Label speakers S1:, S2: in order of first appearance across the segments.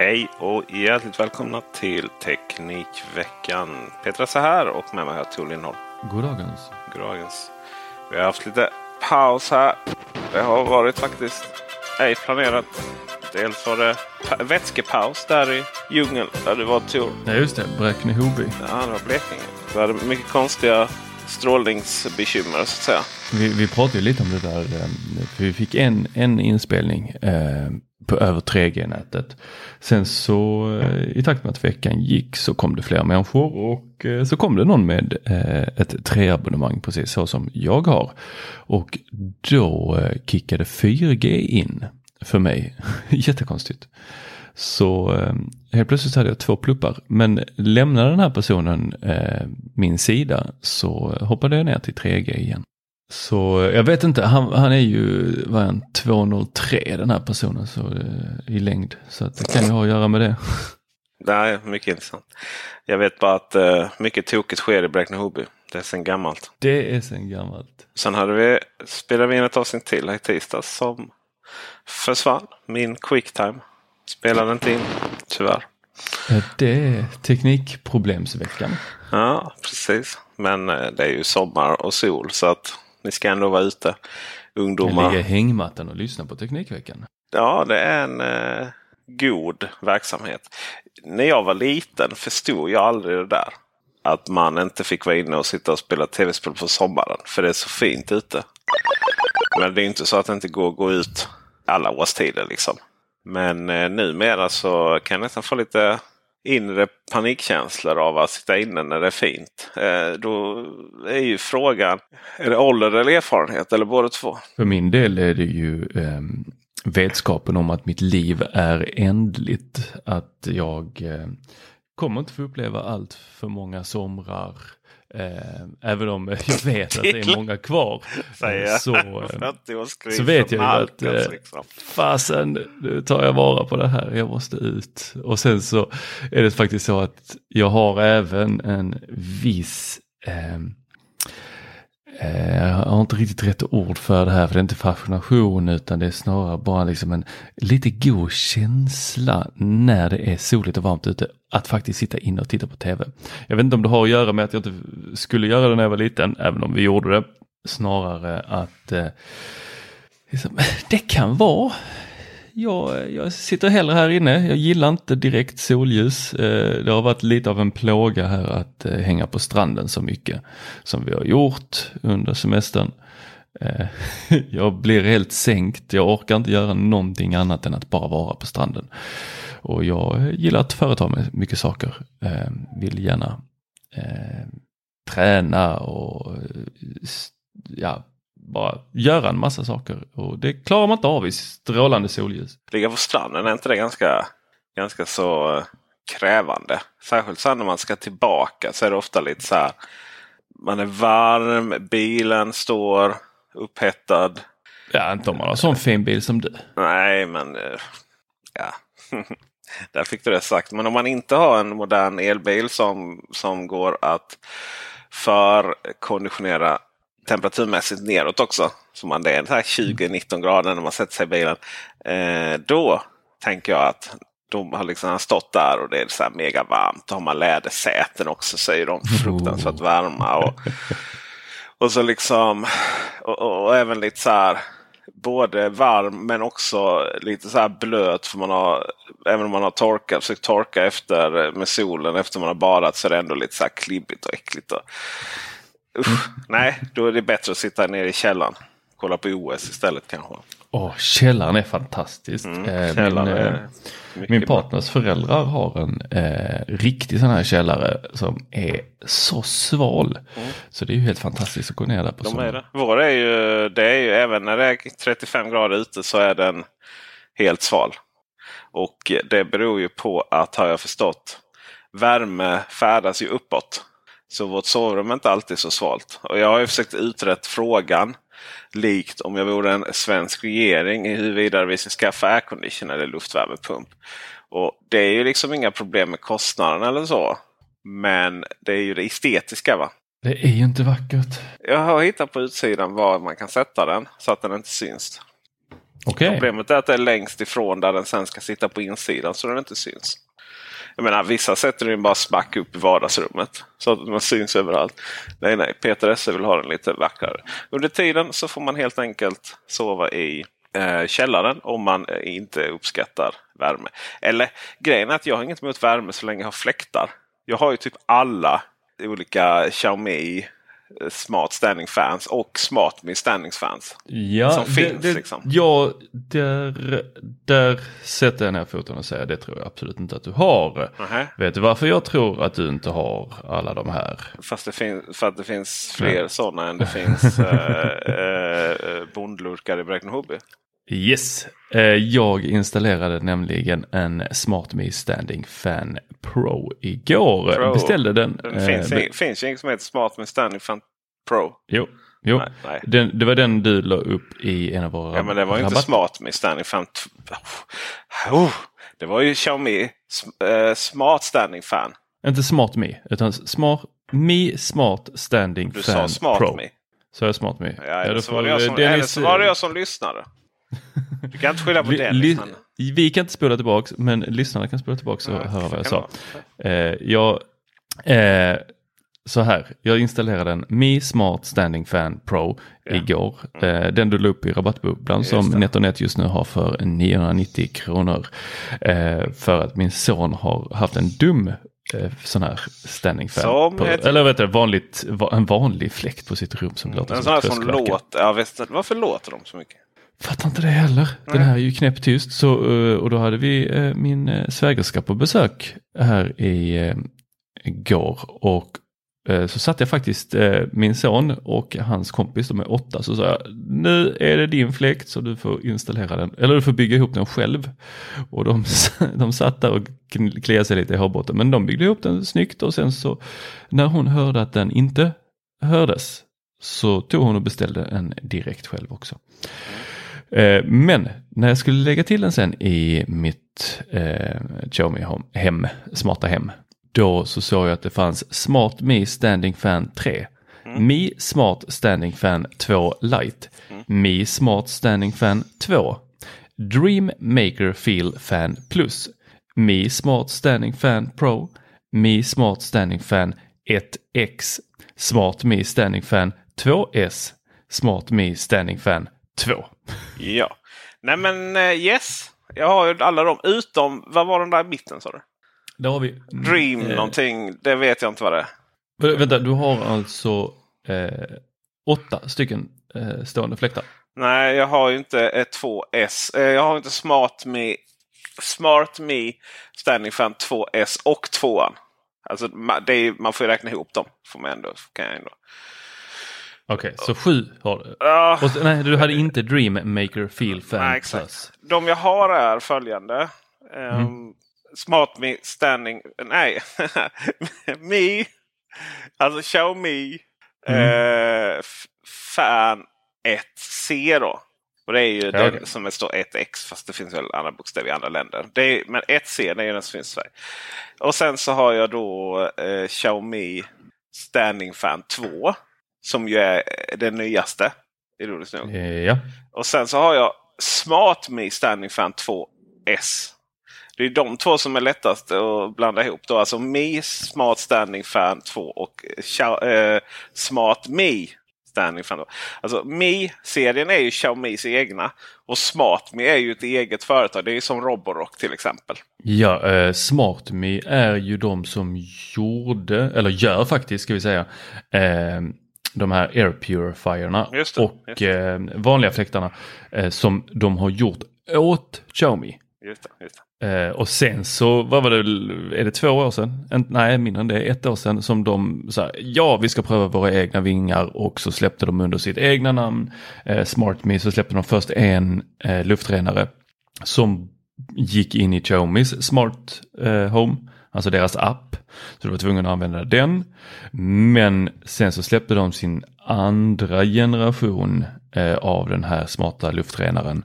S1: Hej och hjärtligt välkomna till Teknikveckan. Petra så här och med mig har Tor Lindholm.
S2: Goddagens.
S1: Goddagens. Vi har haft lite paus här. Det har varit faktiskt ej planerat. Dels var det pa- vätskepaus där i djungeln där du var Tor.
S2: Ja just det, Bräkne-Hoby.
S1: Ja, det var Blekinge. Vi hade mycket konstiga strålningsbekymmer så att säga.
S2: Vi, vi pratade lite om det där. eh, vi fick en, en inspelning eh, på över 3G-nätet. Sen så eh, i takt med att veckan gick så kom det fler människor och eh, så kom det någon med eh, ett 3-abonnemang precis så som jag har. Och då kickade 4G in för mig. Jättekonstigt. Så helt plötsligt hade jag två pluppar. Men lämnade den här personen min sida så hoppade jag ner till 3G igen. Så jag vet inte, han, han är ju vad är han, 203 den här personen så, eh, i längd. Så att det kan ju ha att göra med det.
S1: Är mycket intressant. Jag vet bara att eh, mycket tokigt sker i Bräkne-Hoby. Det är sedan gammalt.
S2: Det är sen gammalt.
S1: Sen hade vi, spelade vi in ett avsnitt till här i tisdags som försvann. Min quicktime spelade inte in, tyvärr.
S2: Det är teknikproblemsveckan.
S1: Ja, precis. Men eh, det är ju sommar och sol så att ni ska ändå vara ute. Ungdomar.
S2: ligger i hängmattan och lyssnar på Teknikveckan.
S1: Ja, det är en eh, god verksamhet. När jag var liten förstod jag aldrig det där. Att man inte fick vara inne och sitta och spela tv-spel på sommaren. För det är så fint ute. Men det är inte så att det inte går att gå ut alla årstider liksom. Men eh, numera så kan jag nästan få lite inre panikkänslor av att sitta inne när det är fint. Eh, då är ju frågan, är det ålder eller erfarenhet eller båda två?
S2: För min del är det ju eh, vetskapen om att mitt liv är ändligt. Att jag eh, kommer inte få uppleva allt för många somrar. Eh, även om jag vet att det är många kvar. Så, eh,
S1: 40-årskris
S2: så vet jag ju att eh,
S1: liksom.
S2: fasen, nu tar jag vara på det här, jag måste ut. Och sen så är det faktiskt så att jag har även en viss eh, Eh, jag har inte riktigt rätt ord för det här för det är inte fascination utan det är snarare bara liksom en lite god känsla när det är soligt och varmt ute att faktiskt sitta inne och titta på tv. Jag vet inte om det har att göra med att jag inte skulle göra det när jag var liten, även om vi gjorde det. Snarare att eh, liksom, det kan vara jag, jag sitter hellre här inne. Jag gillar inte direkt solljus. Eh, det har varit lite av en plåga här att eh, hänga på stranden så mycket som vi har gjort under semestern. Eh, jag blir helt sänkt. Jag orkar inte göra någonting annat än att bara vara på stranden. Och jag gillar att företa mig mycket saker. Vill gärna träna och ja, bara göra en massa saker. Och det klarar man inte av i strålande solljus.
S1: Ligga på stranden, är inte det ganska, ganska så eh, krävande? Särskilt sen när man ska tillbaka så är det ofta lite så här. Man är varm, bilen står upphettad.
S2: Ja, inte om man har sån fin bil som du.
S1: Nej, men eh, ja. Där fick du det sagt. Men om man inte har en modern elbil som, som går att förkonditionera temperaturmässigt neråt också. Som man det är 20-19 grader när man sätter sig i bilen. Eh, då tänker jag att de har liksom stått där och det är så mega varmt. Då har man lädersäten också så är de fruktansvärt varma. Och, och så liksom och, och, och även lite så här både varm men också lite så här blöt. För man har, även om man har torkat, försökt torka efter med solen efter man har badat så är det ändå lite så här klibbigt och äckligt. Och, usch, nej, då är det bättre att sitta nere i källaren. Kolla på OS istället kanske.
S2: Åh, källaren är fantastisk.
S1: Mm,
S2: Eh,
S1: källaren
S2: min,
S1: är
S2: eh, min
S1: bra.
S2: partners föräldrar har en eh, riktig sån här källare som är så sval. Så det är ju helt fantastiskt att gå ner där på
S1: Mm. De
S2: sommaren.
S1: är det. Vår är ju, det är ju även när det är 35 grader ute så är den helt sval. Och det beror ju på att, har jag förstått, värme färdas ju uppåt. Så vårt sovrum är inte alltid så svalt. Och jag har ju försökt utrett frågan likt om jag vore en svensk regering i huruvida vi ska skaffa aircondition eller luftvärmepump. Och Det är ju liksom inga problem med kostnaden eller så. Men det är ju det estetiska. va?
S2: Det är ju inte vackert.
S1: Jag har hittat på utsidan var man kan sätta den så att den inte syns.
S2: Okej.
S1: Problemet är att det är längst ifrån där den sen ska sitta på insidan så den inte syns. Jag menar vissa sätter den bara smack upp i vardagsrummet så att man syns överallt. Nej, nej, Peter Esse vill ha den lite vackrare. Under tiden så får man helt enkelt sova i eh, källaren om man eh, inte uppskattar värme. Eller grejen är att jag har inget emot värme så länge jag har fläktar. Jag har ju typ alla olika Xiaomi Smart Standing Fans och Smart Me Standing Fans.
S2: Ja,
S1: som finns,
S2: det,
S1: liksom.
S2: Ja, där, där sätter jag ner foten och säger det tror jag absolut inte att du har.
S1: Nähä.
S2: Vet du varför jag tror att du inte har alla de här?
S1: Fast det finns, för att det finns fler sådana än det finns eh, eh, bondlurkar i Bräkne Hobby.
S2: Yes, eh, jag installerade nämligen en SmartMe Standing Fan Pro igår.
S1: Pro.
S2: Beställde den.
S1: Det
S2: eh,
S1: finns, ju inget som heter Smart med Standing Fan Pro.
S2: Jo, jo.
S1: Nej, nej.
S2: Den, det var den du la upp i en av våra
S1: Ja, men det var ju inte
S2: rabatt-
S1: Smart med Standing Fan. t- Oh, det var ju Xiaomi eh, Smart Standing Fan.
S2: Inte SmartMe, utan Smart Me Smart Standing
S1: Du
S2: Fan
S1: sa Smart
S2: Pro.
S1: Me.
S2: Så jag SmartMe.
S1: Ja, eller
S2: då
S1: så var det jag som,
S2: Dennis-
S1: eller så var det jag som lyssnade. Du kan inte skylla på
S2: Li-
S1: Dennis.
S2: li-
S1: men-
S2: vi kan inte spola tillbaks, men lyssnarna kan spola tillbaks och
S1: Ja,
S2: höra vad jag sa. Eh, jag, eh, så här, jag installerade en Mi Smart Standing Fan Pro
S1: Ja.
S2: igår. Eh, den du la upp i rabattbubblan som. NetOnNet just nu har för 990 kronor. Eh, för att min son har haft en dum eh, sån här standing fan.
S1: Som
S2: På,
S1: heter-
S2: eller vet du, vanligt, va- en vanlig fläkt på sitt rum som låter
S1: En
S2: som
S1: sån här
S2: ett
S1: som låter. Ja, varför låter de så mycket?
S2: Fattar inte det heller. Den här är ju knäpptyst. Så, eh, och då hade vi eh, min eh, svägerska på besök här i går. Och så satt jag faktiskt min son och hans kompis, de är åtta, så sa jag nu är det din fläkt så du får installera den, eller du får bygga ihop den själv. Och de, de satt där och kliade sig lite i hårbotten, men de byggde ihop den snyggt och sen så när hon hörde att den inte hördes så tog hon och beställde en direkt själv också. Eh, Men när jag skulle lägga till den sen i mitt eh, Xiaomi Home- hem, smarta hem, då så såg jag att det fanns Smart Me Standing Fan 3, Mi Smart Standing Fan 2 Lite, Mi Smart Standing Fan 2, Dream Maker Feel Fan Plus, Mi Smart Standing Fan Pro, Mi Smart Standing Fan 1X, Smart Me Standing Fan 2S, Smart Me Standing Fan 2.
S1: Ja. Nej men eh, yes. Jag har ju alla dem utom, vad var den där i mitten sa du?
S2: Där har vi.
S1: Dream
S2: Eh,
S1: någonting. Det vet jag inte vad det är.
S2: vä- Vänta, du har alltså eh, åtta stycken eh, stående fläktar.
S1: Nej, jag har ju inte ett 2S. Eh, Jag har inte Smart Me, Smart Me Standing Fan 2S och 2an. Alltså, det är, man får ju räkna ihop dem. Får man ändå, kan jag ändå.
S2: Okej, så sju har du.
S1: Ja,
S2: Och nej, du hade inte Dream Maker Feel Fan
S1: Nej, exakt.
S2: Plus.
S1: de jag har är följande. Um, Smart Me Standing... Nej. Me. Alltså Xiaomi.
S2: Mm.
S1: Eh, f- Fan 1C då. Och det är ju
S2: Ja,
S1: den
S2: okej.
S1: som står 1X fast det finns väl andra bokstäver i andra länder. Det är, men 1C det är ju den som finns i Sverige. Och sen så har jag då eh, Xiaomi Standing Fan 2. Som ju är den nyaste. Ironiskt nog.
S2: Eh, Ja.
S1: Och sen så har jag Smart Me Standing Fan 2S. Det är de två som är lättast att blanda ihop. Då. Alltså Mi Smart Standing Fan 2 och eh, Smart Me Standing Fan 2. Alltså Mi-serien är ju Xiaomis egna. Och Smart Me är ju ett eget företag. Det är ju som Roborock till exempel.
S2: Ja, eh, SmartMe är ju de som gjorde, eller gör faktiskt ska vi säga, eh, de här air purifierna
S1: det,
S2: och Eh, vanliga fläktarna eh, som de har gjort åt Xiaomi.
S1: Just det, just det.
S2: Eh, och sen så, vad var det, är det två år sedan? En, nej, mindre än det, ett år sedan som de sa ja vi ska pröva våra egna vingar och så släppte de under sitt egna namn, eh, SmartMe, så släppte de först en eh, luftrenare som gick in i Xiaomis Smart eh, Home, alltså deras app. Så du var tvungen att använda den. Men sen så släppte de sin andra generation eh, av den här smarta luftrenaren.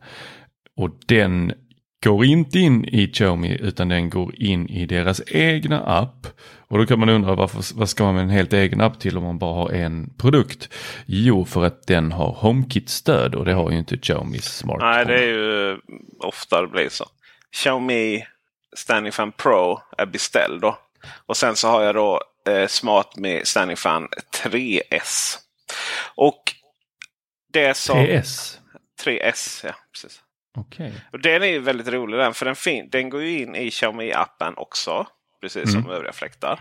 S2: Och den går inte in i Xiaomi utan den går in i deras egna app. Och då kan man undra varför, vad ska man med en helt egen app till om man bara har en produkt? Jo, för att den har HomeKit-stöd och det har ju inte Xiaomis Smart
S1: Nej, det är ju ofta det blir så. Xiaomi Standing Fan Pro är beställd då. Och sen så har jag då eh, Smart med Standing Fan 3S. Och det som...
S2: 3S?
S1: 3S, ja. Precis.
S2: Okej.
S1: Och den är ju väldigt rolig den. För den, fin den går ju in i Xiaomi-appen också. Precis som övriga fläktar.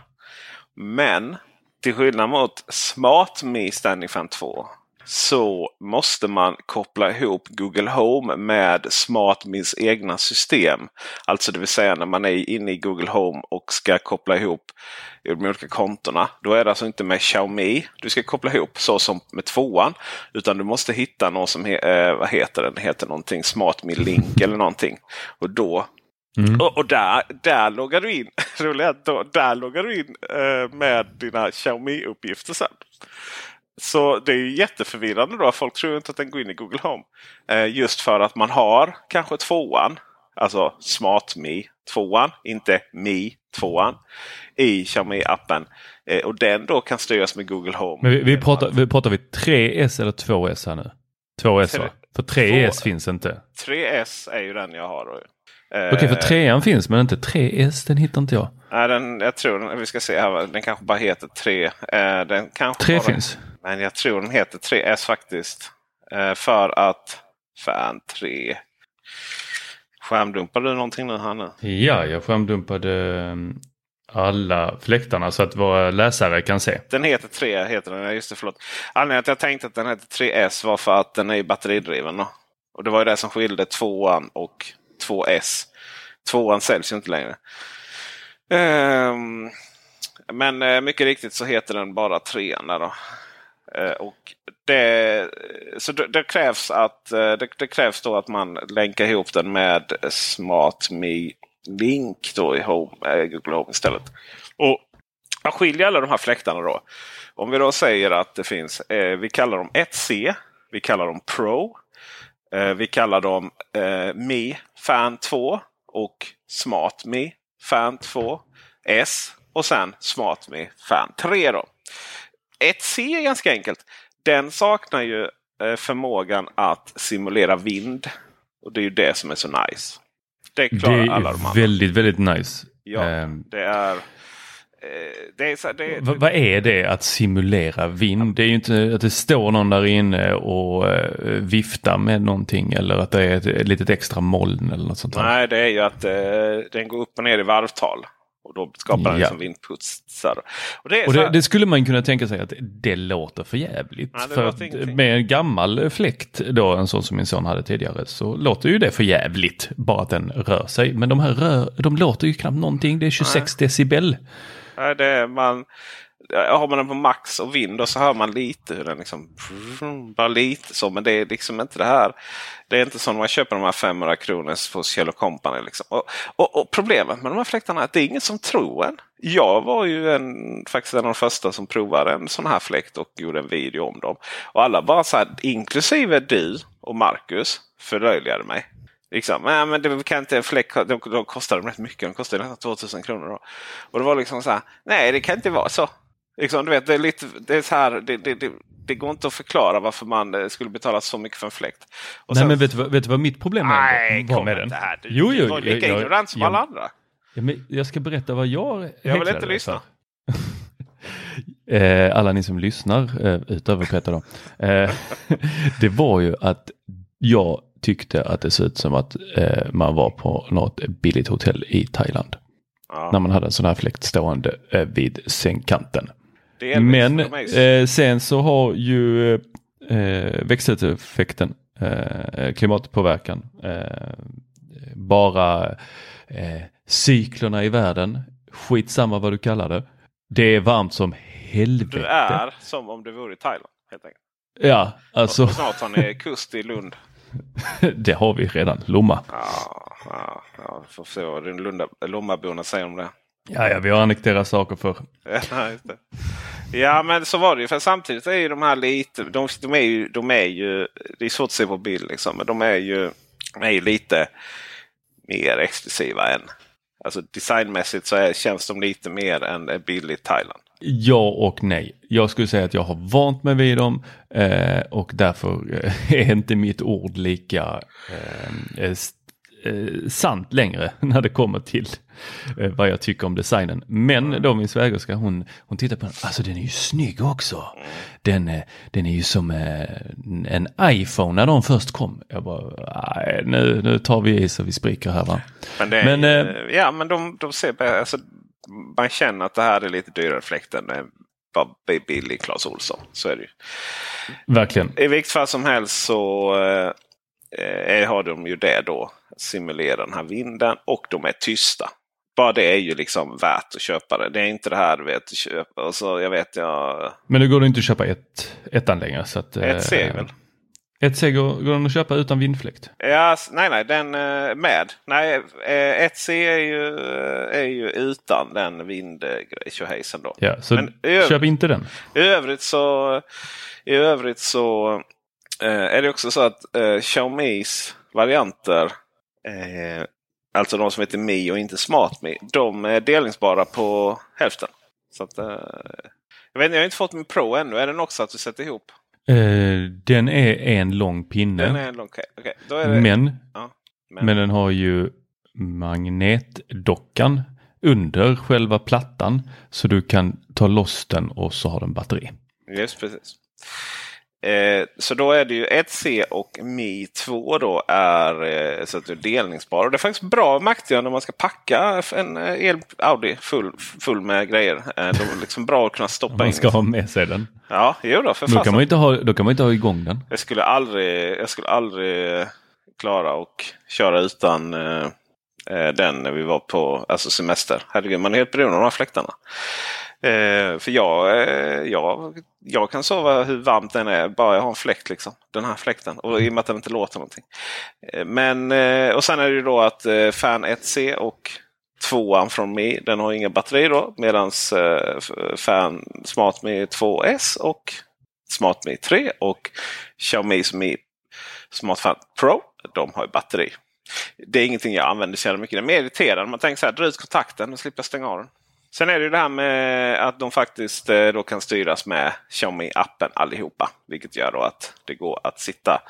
S1: Men till skillnad mot Smart Me Standing Fan 2 så måste man koppla ihop Google Home med SmartMes egna system. Alltså det vill säga när man är inne i Google Home och ska koppla ihop de olika kontona. Då är det alltså inte med Xiaomi du ska koppla ihop så som med tvåan. Utan du måste hitta någon som he eh, vad heter den? heter någonting SmartMe Link eller någonting. Och då
S2: Mm.
S1: och, och där, där loggar du in. Där loggar du in eh, med dina Xiaomi-uppgifter sen. Så det är ju jätteförvirrande då. Folk tror inte att den går in i Google Home. Eh, just för att man har kanske tvåan. Alltså SmartMe tvåan. Inte Me tvåan. I Xiaomi-appen. Eh, och den då kan styras med Google Home.
S2: Men vi, vi, pratar, vi pratar vi 3S eller 2S här nu? 2S va? För 3S
S1: Två-
S2: finns inte.
S1: 3S är ju den jag har. Då. Eh,
S2: Okej, för 3 finns men inte 3S, den hittar inte jag.
S1: Nej, den, jag tror den, vi ska se här. Den kanske bara heter 3. Eh, den kanske
S2: 3
S1: bara,
S2: finns.
S1: Men jag tror den heter 3S faktiskt. Eh, för att... Fan 3. Skärmdumpar du någonting nu nu?
S2: Ja, jag skärmdumpade um, alla fläktarna så att våra läsare kan se.
S1: Den heter 3. Heter den. Just det, förlåt. Anledningen till att jag tänkte att den heter 3S var för att den är batteridriven. Då. Och det var ju det som skilde 2an och 2S. 2an säljs ju inte längre. Ehm, men eh, mycket riktigt så heter den bara 3an där då. Eh, och det, så det, det krävs att eh, det, det krävs då att man länkar ihop den med SmartMe Link då i Home, eh, Google Home istället. Och man skiljer alla de här fläktarna då. Om vi då säger att det finns, eh, vi kallar dem 1C, vi kallar dem Pro, eh, vi kallar dem eh, Mi Fan 2 och Smart Me Fan 2 S och sen Smart Me Fan 3. Då. 1C är ganska enkelt. Den saknar ju eh, förmågan att simulera vind. Och det är ju det som är så nice. Det
S2: Det
S1: klarar alla de
S2: är
S1: andra.
S2: väldigt, väldigt nice.
S1: Ja,
S2: Ehm,
S1: det är... eh, Det är, så, det,
S2: vad, vad är det att simulera vind? Det är ju inte att det står någon där inne och eh, viftar med någonting eller att det är ett, ett litet extra moln eller något sånt där.
S1: Nej, det är ju att eh, den går upp och ner i varvtal. Och då skapar den
S2: Ja.
S1: liksom vindputsar. Och det,
S2: Och det, det skulle man kunna tänka sig att det låter för jävligt.
S1: Det
S2: för att med en gammal fläkt, då, en sån som min son hade tidigare, så låter ju det för jävligt. Bara att den rör sig. Men de här rör, de låter ju knappt någonting. Det är 26 decibel.
S1: Nej, det är man, har man den på max och vind och så hör man lite hur den liksom... Bara lite så, men det är liksom inte det här. Det är inte som när man köper de här 500 kronors hos Kjell Company. Liksom. Och, och, och, problemet med de här fläktarna är att det är ingen som tror en. Jag var ju en, faktiskt en av de första som provade en sån här fläkt och gjorde en video om dem. Och alla bara så här, inklusive du och Marcus, förlöjligade mig. Liksom, äh, men det kan inte en fläck, de, de kostar rätt mycket. De kostar nästan 2000 kronor. Då. Och det var liksom så här, nej det kan inte vara så. Liksom, du vet, det, är lite, det, är så här, det, det, det, det går inte att förklara varför man eh, skulle betala så mycket för en fläkt.
S2: Och Nej, sen, men vet du, vad, vet du vad mitt problem
S1: nej,
S2: var med den?
S1: Här. Du, jo, jo, du var lika ignorant som alla andra.
S2: Ja, men jag ska berätta vad jag
S1: Jag vill inte lyssna.
S2: eh, alla ni som lyssnar, eh, utöver Peter då. Eh, det var ju att jag tyckte att det såg ut som att man var på något billigt hotell i Thailand. Ja. När man hade en sån här fläkt stående vid sängkanten. Men eh, sen så har ju eh, växthuseffekten, eh, klimatpåverkan, eh, bara eh, cyklerna i världen, skitsamma vad du kallar det. Det är varmt som helvete.
S1: Du är som om du vore i Thailand helt enkelt.
S2: Ja, alltså.
S1: Snart har ni kust i Lund.
S2: det har vi redan, Lomma.
S1: Ja, ja, ja får se vad Lommaborna säger om det.
S2: Ja, ja, vi har annekterat saker för.
S1: Ja, just det ja, men så var det ju. För samtidigt är ju de här lite. De, de, är ju, de är ju. Det är svårt att se på bild liksom. Men de är ju, de är ju lite mer exklusiva än. Alltså designmässigt så är, känns de lite mer än billigt Thailand.
S2: Ja och nej. Jag skulle säga att jag har vant mig vid dem eh, och därför eh, är inte mitt ord lika eh, eh, sant längre när det kommer till eh, vad jag tycker om designen. Men då min svägerska hon, hon tittar på den, alltså den är ju snygg också. Den, eh, den är ju som eh, en iPhone när de först kom. Jag bara, nu, nu tar vi i så vi spricker här va.
S1: Men, det, men eh, ja men de, de ser, alltså, man känner att det här är lite dyrare fläkt än bara billig Clas Ohlson. Så är det ju.
S2: Verkligen.
S1: I vilket fall som helst så eh, har de ju det då simulera den här vinden och de är tysta. Bara det är ju liksom värt att köpa det. Det är inte det här du vet, köpa och så jag vet jag.
S2: Men nu går det inte att köpa ett, ettan längre. Så att,
S1: ett C väl?
S2: Ett C går, går den att köpa utan vindfläkt?
S1: Ja, nej, nej, den eh, med. Nej, eh, ett C är ju, är ju utan den vindtjohejsen då.
S2: Ja, så Men köp inte den.
S1: I övrigt så, i övrigt så eh, är det också så att eh, Xiaomis varianter Eh, alltså de som heter Mi och inte SmartMe. De är delningsbara på hälften. Så att, eh, jag, vet, jag har inte fått min Pro ännu. Är den också att du sätter ihop?
S2: Eh, den är en lång pinne.
S1: Den är en lång, okay. Okay. Det...
S2: Men, ja, men. men den har ju magnetdockan under själva plattan. Så du kan ta loss den och så har den batteri.
S1: Just precis. Eh, så då är det ju 1C och Mi 2 då är eh, så att det är delningsbara. Det är faktiskt bra mäktiga när man ska packa en eh, el Audi full, full med grejer. Eh, är liksom bra att kunna stoppa in.
S2: Man ska ha med sig den.
S1: Ja, jo då.
S2: För då, kan man inte ha, då kan man inte ha igång den.
S1: Jag skulle aldrig, jag skulle aldrig klara och köra utan eh, den när vi var på alltså semester. Herregud, man är helt beroende av de här fläktarna. Eh, för jag, eh, jag, jag kan sova hur varmt den är bara jag har en fläkt. Liksom, den här fläkten. Och i och med att den inte låter någonting. Eh, men, eh, och sen är det ju då att eh, Fan 1C och tvåan från Mi den har inga batterier då. Medan eh, Fan SmartMe 2S och Smart Mi 3 och Xiaomis Mi SmartFan Pro de har batteri. Det är ingenting jag använder så mycket. Det är mer irriterande. Man tänker så här, dra ut kontakten och slippa stänga av den. Sen är det ju det här med att de faktiskt eh, då kan styras med Xiaomi-appen allihopa. Vilket gör då att det går att sitta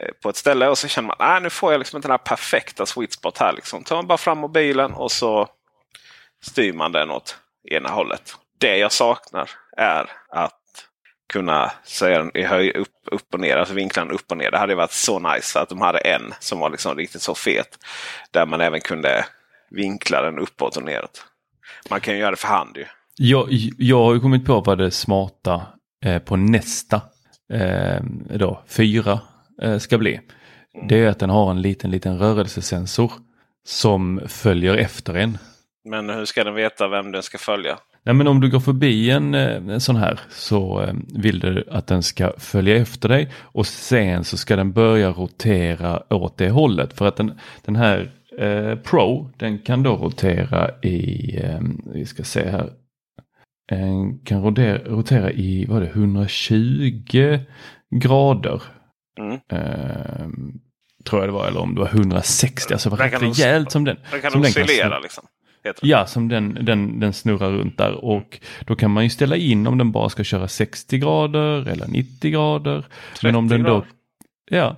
S1: eh, på ett ställe och så känner man att nu får jag liksom inte den här perfekta sweet spot här. Liksom. tar man bara fram mobilen och så styr man den åt ena hållet. Det jag saknar är att kunna säga den i höj, upp, upp och ner, alltså vinklarna upp och ner. Det hade varit så nice att de hade en som var liksom riktigt så fet. Där man även kunde vinkla den uppåt och neråt. Man kan ju göra det för hand ju.
S2: Jag, jag har ju kommit på vad det smarta eh, på nästa eh, då, fyra eh, ska bli. Mm. Det är att den har en liten, liten rörelsesensor som följer efter en.
S1: Men hur ska den veta vem den ska följa?
S2: Nej men om du går förbi en, eh, en sån här så eh, vill du att den ska följa efter dig och sen så ska den börja rotera åt det hållet. För att den, den här eh, Pro den kan då rotera i, eh, vi ska se här, den kan rotera, rotera i vad är det, 120 grader.
S1: Mm.
S2: Eh, tror jag det var, eller om det var 160, alltså det var rätt rejält som den.
S1: Den kan
S2: som den kan
S1: oscillera liksom.
S2: Ja, som den, den, den snurrar runt där och då kan man ju ställa in om den bara ska köra 60 grader eller 90 grader. Men om
S1: 30
S2: den då,
S1: grader
S2: ja,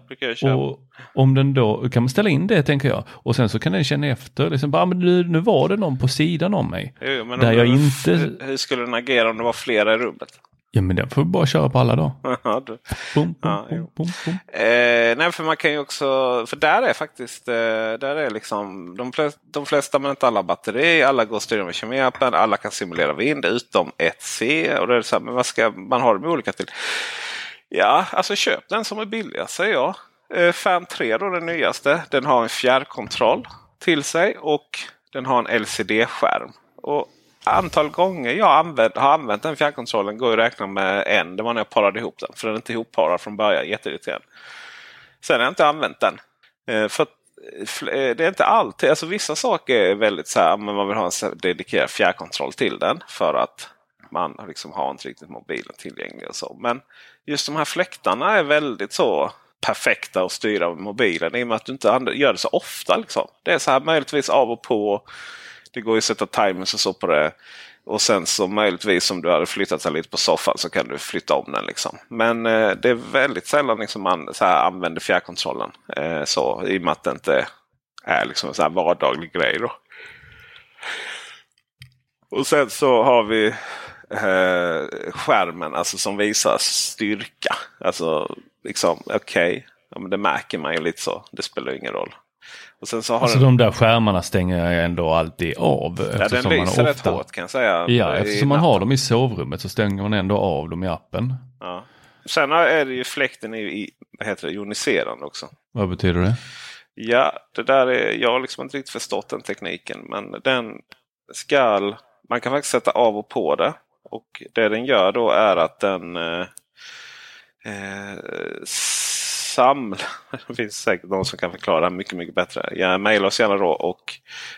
S2: och om den då kan man ställa in det tänker jag och sen så kan den känna efter, liksom bara, "Ah, men nu, nu var det någon på sidan om mig.
S1: Jo,
S2: där jag inte-
S1: Hur skulle den agera om det var flera i rummet?
S2: Ja men den får vi bara köra på alla då.
S1: Ja, du.
S2: Bum, bum,
S1: Ja,
S2: bum,
S1: jo.
S2: bum, bum.
S1: Eh, nej, för man kan ju också, för där är faktiskt, eh, där är liksom de flesta, de flesta men inte alla batteri, alla går att styra med kemiappen, alla kan simulera vind utom ett C. Och det är så här, men vad ska man ha de olika till? Ja, alltså köp den som är billigast säger jag. Eh, Fan 3 då den nyaste. Den har en fjärrkontroll till sig och den har en LCD-skärm. Och Antal gånger jag använt, har använt den fjärrkontrollen går att räkna med en. Det var när jag parade ihop den. För den är inte ihopparad från början. Jätteirriterande. Sen har jag inte använt den. Eh, för eh, det är inte alltid. Alltså vissa saker är väldigt så här. Men man vill ha en dedikerad fjärrkontroll till den. För att man liksom har inte riktigt mobilen tillgänglig och så. Men just de här fläktarna är väldigt så perfekta att styra med mobilen. I och med att du inte gör det så ofta. Liksom. Det är så här möjligtvis av och på. Det går ju att sätta timers och så på det. Och sen så möjligtvis om du hade flyttat den lite på soffan så kan du flytta om den. Liksom. Men eh, det är väldigt sällan liksom man så här använder fjärrkontrollen. Eh, så, I och med att det inte är liksom en så här vardaglig grej. Då. Och sen så har vi eh, skärmen alltså som visar styrka. Alltså liksom okej, ja, det märker man ju lite så. Det spelar ingen roll. Och sen så har
S2: Alltså
S1: den,
S2: de där skärmarna stänger jag ändå alltid av.
S1: ja, den lyser rätt
S2: ofta,
S1: hårt kan jag säga.
S2: Ja, eftersom man har dem i sovrummet så stänger man ändå av dem i appen.
S1: Ja. Sen är det ju fläkten i, vad heter det, joniserande också.
S2: Vad betyder det?
S1: Ja, det där är, jag har liksom inte riktigt förstått den tekniken. Men den skall, man kan faktiskt sätta av och på det. Och det den gör då är att den eh, samlar. Det finns säkert någon som kan förklara det här mycket, mycket bättre. Ja, Maila oss gärna då och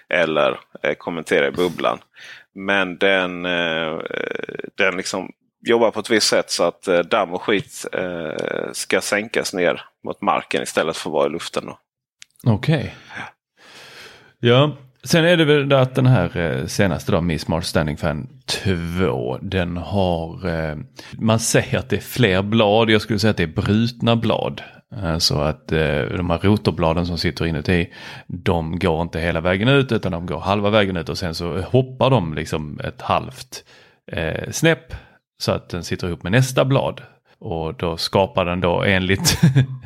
S1: eller eh, kommentera i bubblan. Men den, eh, den liksom jobbar på ett visst sätt så att eh, damm och skit eh, ska sänkas ner mot marken istället för att vara i luften. Okej.
S2: Okej. Ja, sen är det väl det att den här eh, senaste då, Mi Smart Standing Fan 2, den har, eh, man säger att det är fler blad, jag skulle säga att det är brutna blad. Eh, så att eh, de här rotorbladen som sitter inuti, de går inte hela vägen ut utan de går halva vägen ut och sen så hoppar de liksom ett halvt eh, snäpp så att den sitter ihop med nästa blad. Och då skapar den då enligt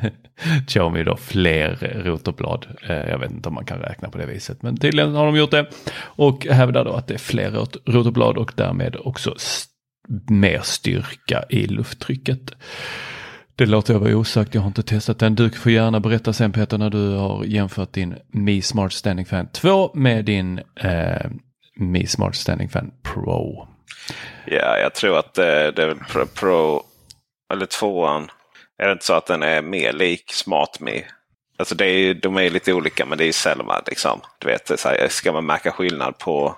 S2: Xiaomi då fler rotorblad. Eh, Jag vet inte om man kan räkna på det viset men tydligen har de gjort det. Och hävdar då att det är fler rotorblad och därmed också st- mer styrka i lufttrycket. Det låter jag vara osagt, jag har inte testat den. Du får gärna berätta sen Peter när du har jämfört din Mi Smart Standing Fan 2 med din eh, Mi Smart Standing Fan Pro.
S1: Ja, jag tror att det, det är väl Pro, Pro eller tvåan. Är det inte så att den är mer lik SmartMe? Alltså det är, de är ju lite olika men det är ju sällan liksom. Du vet, så här, ska man märka skillnad på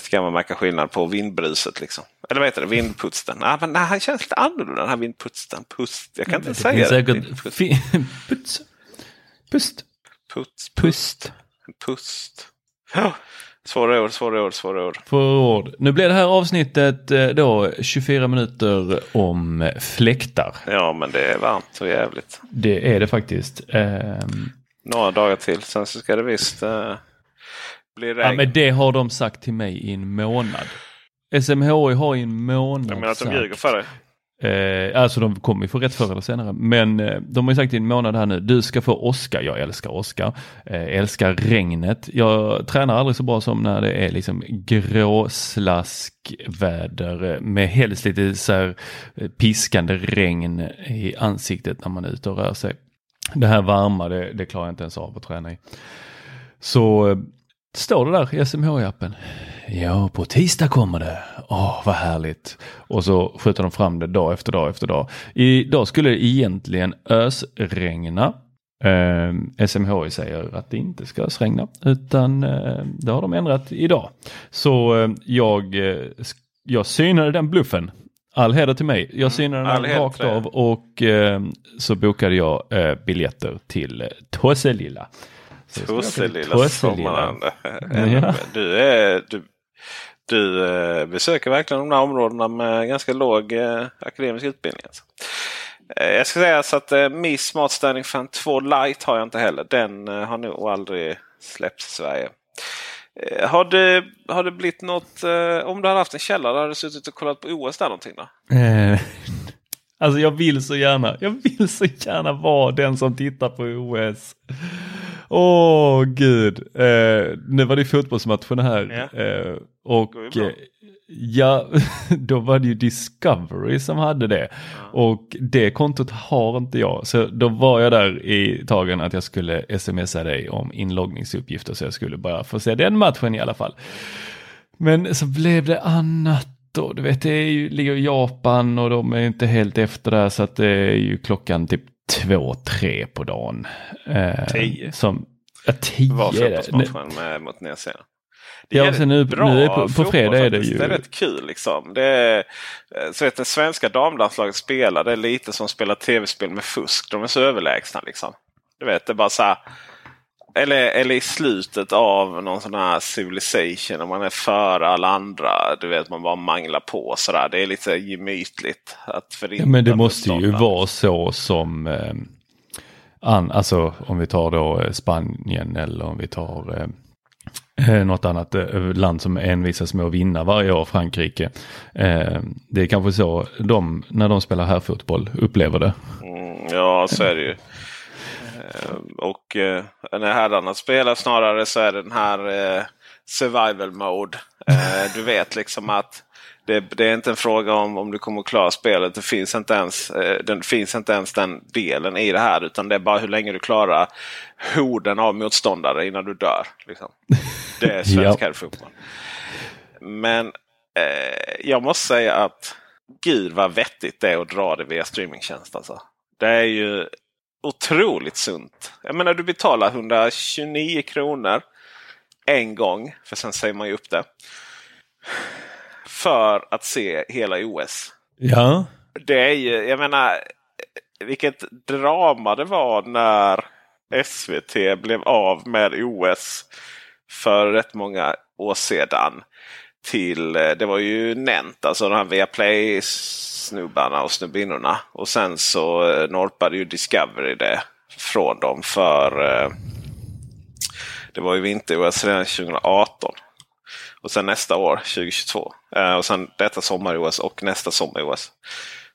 S1: Ska man märka skillnad på vindbruset liksom? Eller vad heter det? Vindputsten? Ah, men nej, han känns lite annorlunda den här vindputsten. Pust. Jag kan inte
S2: Det
S1: säga det.
S2: säkert puts. Pust.
S1: Puts.
S2: Pust.
S1: Pust. Ja. Svåra ord, svåra ord, svåra ord.
S2: Ord. Nu blir det här avsnittet eh, då 24 minuter om fläktar.
S1: Ja, men det är varmt och jävligt.
S2: Det är det faktiskt. Ehm,
S1: Några dagar till. Sen så ska det visst eh, bli regn.
S2: ja, men det har de sagt till mig i en månad. SMHI har i en månad
S1: Jag menar att de ljuger för dig.
S2: Eh, alltså de kommer ju få rätt förr eller senare. Men eh, de har ju sagt i en månad här nu, du ska få Oscar. Jag älskar Oscar. Eh, älskar regnet. Jag tränar aldrig så bra som när det är liksom gråslaskväder eh, med helst lite så här eh, piskande regn i ansiktet när man är ute och rör sig. Det här varma, det, det klarar jag inte ens av att träna i. Så eh, står det där i SMH-appen. Ja, på tisdag kommer det. Åh, vad härligt. Och så skjuter de fram det dag efter dag efter dag. Idag skulle det egentligen ösregna. Eh, SMHI säger att det inte ska ösregna utan eh, det har de ändrat idag. Så eh, jag, eh, jag synade den bluffen. All heder till mig. Jag synade
S1: all
S2: den rakt av och eh, så bokade jag eh, biljetter till eh, Tosselilla. Till
S1: Tosselilla
S2: Tosselilla.
S1: sommarland.
S2: Ja.
S1: Du, är, du, du eh, besöker verkligen de där områdena med ganska låg eh, akademisk utbildning. Alltså. Eh, jag ska säga så att eh, Miss Smart Standing Fan 2 Lite har jag inte heller. Den eh, har nog aldrig släppts i Sverige. Har, det, har det blivit något, om du hade haft en källare, hade du suttit och kollat på OS där någonting då?
S2: Alltså jag vill så gärna, jag vill så gärna vara den som tittar på OS. Åh gud, eh, nu var det fotbollsmatchen här
S1: Ja.
S2: eh, och eh, ja, då var det ju Discovery som hade det och det kontot har inte jag. Så då var jag där i tagen att jag skulle smsa dig om inloggningsuppgifter så jag skulle bara få se den matchen i alla fall. Men så blev det annat då. Du vet, det är ju, ligger i Japan och de är inte helt efter där så att det är ju klockan typ två, tre på dagen. Eh,
S1: Tio.
S2: Som, ja, tio
S1: Var fotbollsmatchen med, mot Nya Zeeland. Det
S2: Ja,
S1: är
S2: sen nu-
S1: bra
S2: nu är på- på fredag är det ju-
S1: Det är rätt kul liksom. Det är, eh, så vet, det svenska damlandslaget spelar. Det är lite som att spela tv-spel med fusk. De är så överlägsna liksom. Du vet, det är bara så här. Eller, eller i slutet av någon sån här civilisation. Om man är före alla andra. Du vet, man bara manglar på sådär. Det är lite gemytligt. Att förinta
S2: Ja, men det måste ju vara så som eh, an, alltså om vi tar då eh, Spanien eller om vi tar eh, eh, något annat eh, land som envisas med att vinna varje år, Frankrike. Det är kanske så de, när de spelar här fotboll upplever det.
S1: Mm, ja, så är det ju. Eh, Och eh, när herrarna spelar snarare så är det den här eh, survival mode. Eh, du vet liksom att det, det är inte en fråga om om du kommer att klara spelet. Det finns inte ens, eh, den finns inte ens den delen i det här. Utan det är bara hur länge du klarar horden av motståndare innan du dör. Liksom. Det är svensk
S2: Ja.
S1: herrfotboll. Men eh, jag måste säga att gud vad vettigt det är att dra det via streamingtjänst. Alltså. Det är ju otroligt sunt. Jag menar du betalar 129 kronor en gång. För sen säger man ju upp det. För att se hela OS.
S2: Ja.
S1: Det är ju, jag menar, vilket drama det var när SVT blev av med OS för rätt många år sedan. Till, eh, det var ju Nent, alltså de här Viaplay-snubbarna och snubbinnorna. Och sen så eh, norpade ju Discovery det från dem för eh, det var ju vinter-OS redan 2018. Och sen nästa år, 2022. Och sen detta sommar-OS och nästa sommar-OS.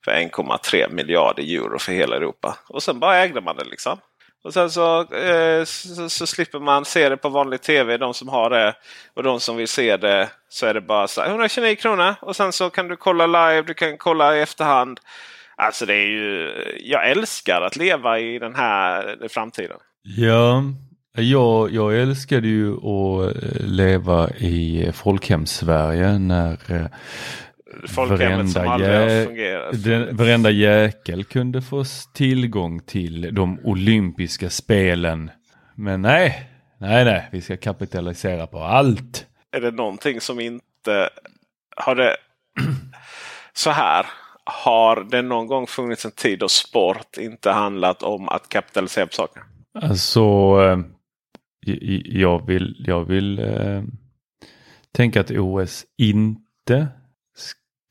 S1: För 1,3 miljarder euro för hela Europa. Och sen bara ägde man det liksom. Och sen så, eh, så, så slipper man se det på vanlig tv. De som har det. Och de som vill se det så är det bara så här, 129 kronor. Och sen så kan du kolla live, du kan kolla i efterhand. Alltså det är ju, jag älskar att leva i den här eh, framtiden.
S2: Ja, jag, jag älskade ju att eh, leva i eh, folkhems-Sverige när eh,
S1: Folkhemmet som aldrig har fungerat.
S2: den, varenda jäkel kunde få tillgång till de olympiska spelen. Men nej, nej, nej, vi ska kapitalisera på allt.
S1: är det någonting som inte har det så här. Har det någon gång funnits en tid då sport inte handlat om att kapitalisera på saker?
S2: Alltså, eh, jag vill, jag vill eh, tänka att OS inte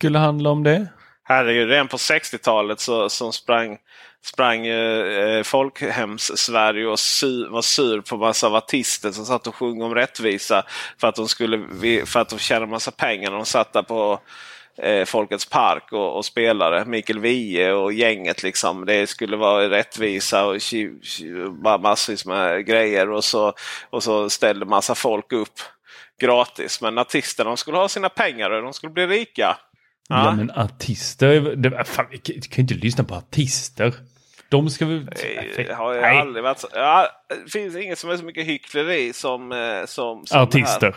S2: skulle handla om det.
S1: Herregud, redan på 60-talet så, så sprang, sprang eh, eh, folkhems-Sverige och sy, var sur på massa artister som satt och sjöng om rättvisa. För att de, skulle, för att de tjänade massa pengar när de satt där på eh, Folkets park och, och spelade. Mikael Wiehe och gänget liksom. Det skulle vara rättvisa och bara massvis med grejer. Och så, och så ställde massa folk upp gratis. Men artisterna de skulle ha sina pengar och de skulle bli rika.
S2: Ja,
S1: Ja.
S2: men artister, det, fan, vi kan, vi kan inte lyssna på artister. De ska väl...
S1: Det har ju
S2: Nej.
S1: aldrig varit så. Ja, det finns inget som är så mycket hyckleri som, eh, som, som det.
S2: Artister.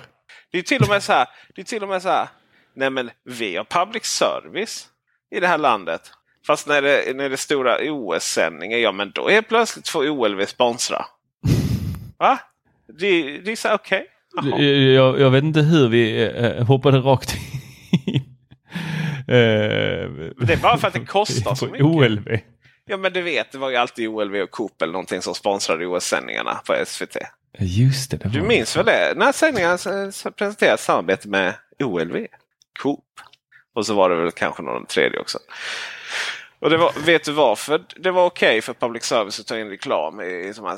S1: Det är till och med så här. Det är till och med så här. Nej men vi har public service i det här landet. Fast när det, när det är stora OS-sändningar, ja men då är plötsligt får OLV sponsra. Va? Det, det är så okej.
S2: Okay. Jag, jag, vet inte hur vi äh, hoppade rakt
S1: äh, det är bara för att det kostar så mycket.
S2: OLV.
S1: Ja men du vet, det var ju alltid OLV och Coop eller någonting som sponsrade OS-sändningarna på SVT.
S2: Just det. det
S1: du minns väl det? När sändningarna presenterades samarbete med OLV, Coop. Och så var det väl kanske någon tredje också. Och det var, vet du varför det var okej okay för public service att ta in reklam i, i de här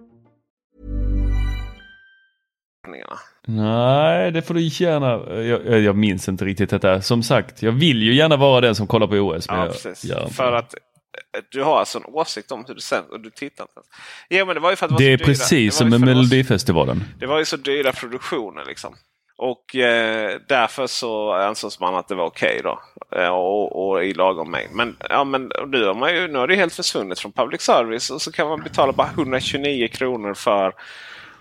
S2: Nej, det får du gärna. Jag, jag minns inte riktigt detta. Som sagt, jag vill ju gärna vara den som kollar på OS.
S1: Ja, precis. För att eh, du har alltså en åsikt om hur det sen och du tittar inte. Ja, men det var ju för att det, var
S2: det är
S1: dyra.
S2: precis som med Melodifestivalen.
S1: Det var ju så dyra produktioner liksom. Och eh, därför så ansågs man att det var okej okay då. Eh, och, och, i lagom mängd. Men, ja, men nu, har man ju, nu har det helt försvunnit från public service och så kan man betala bara 129 kronor för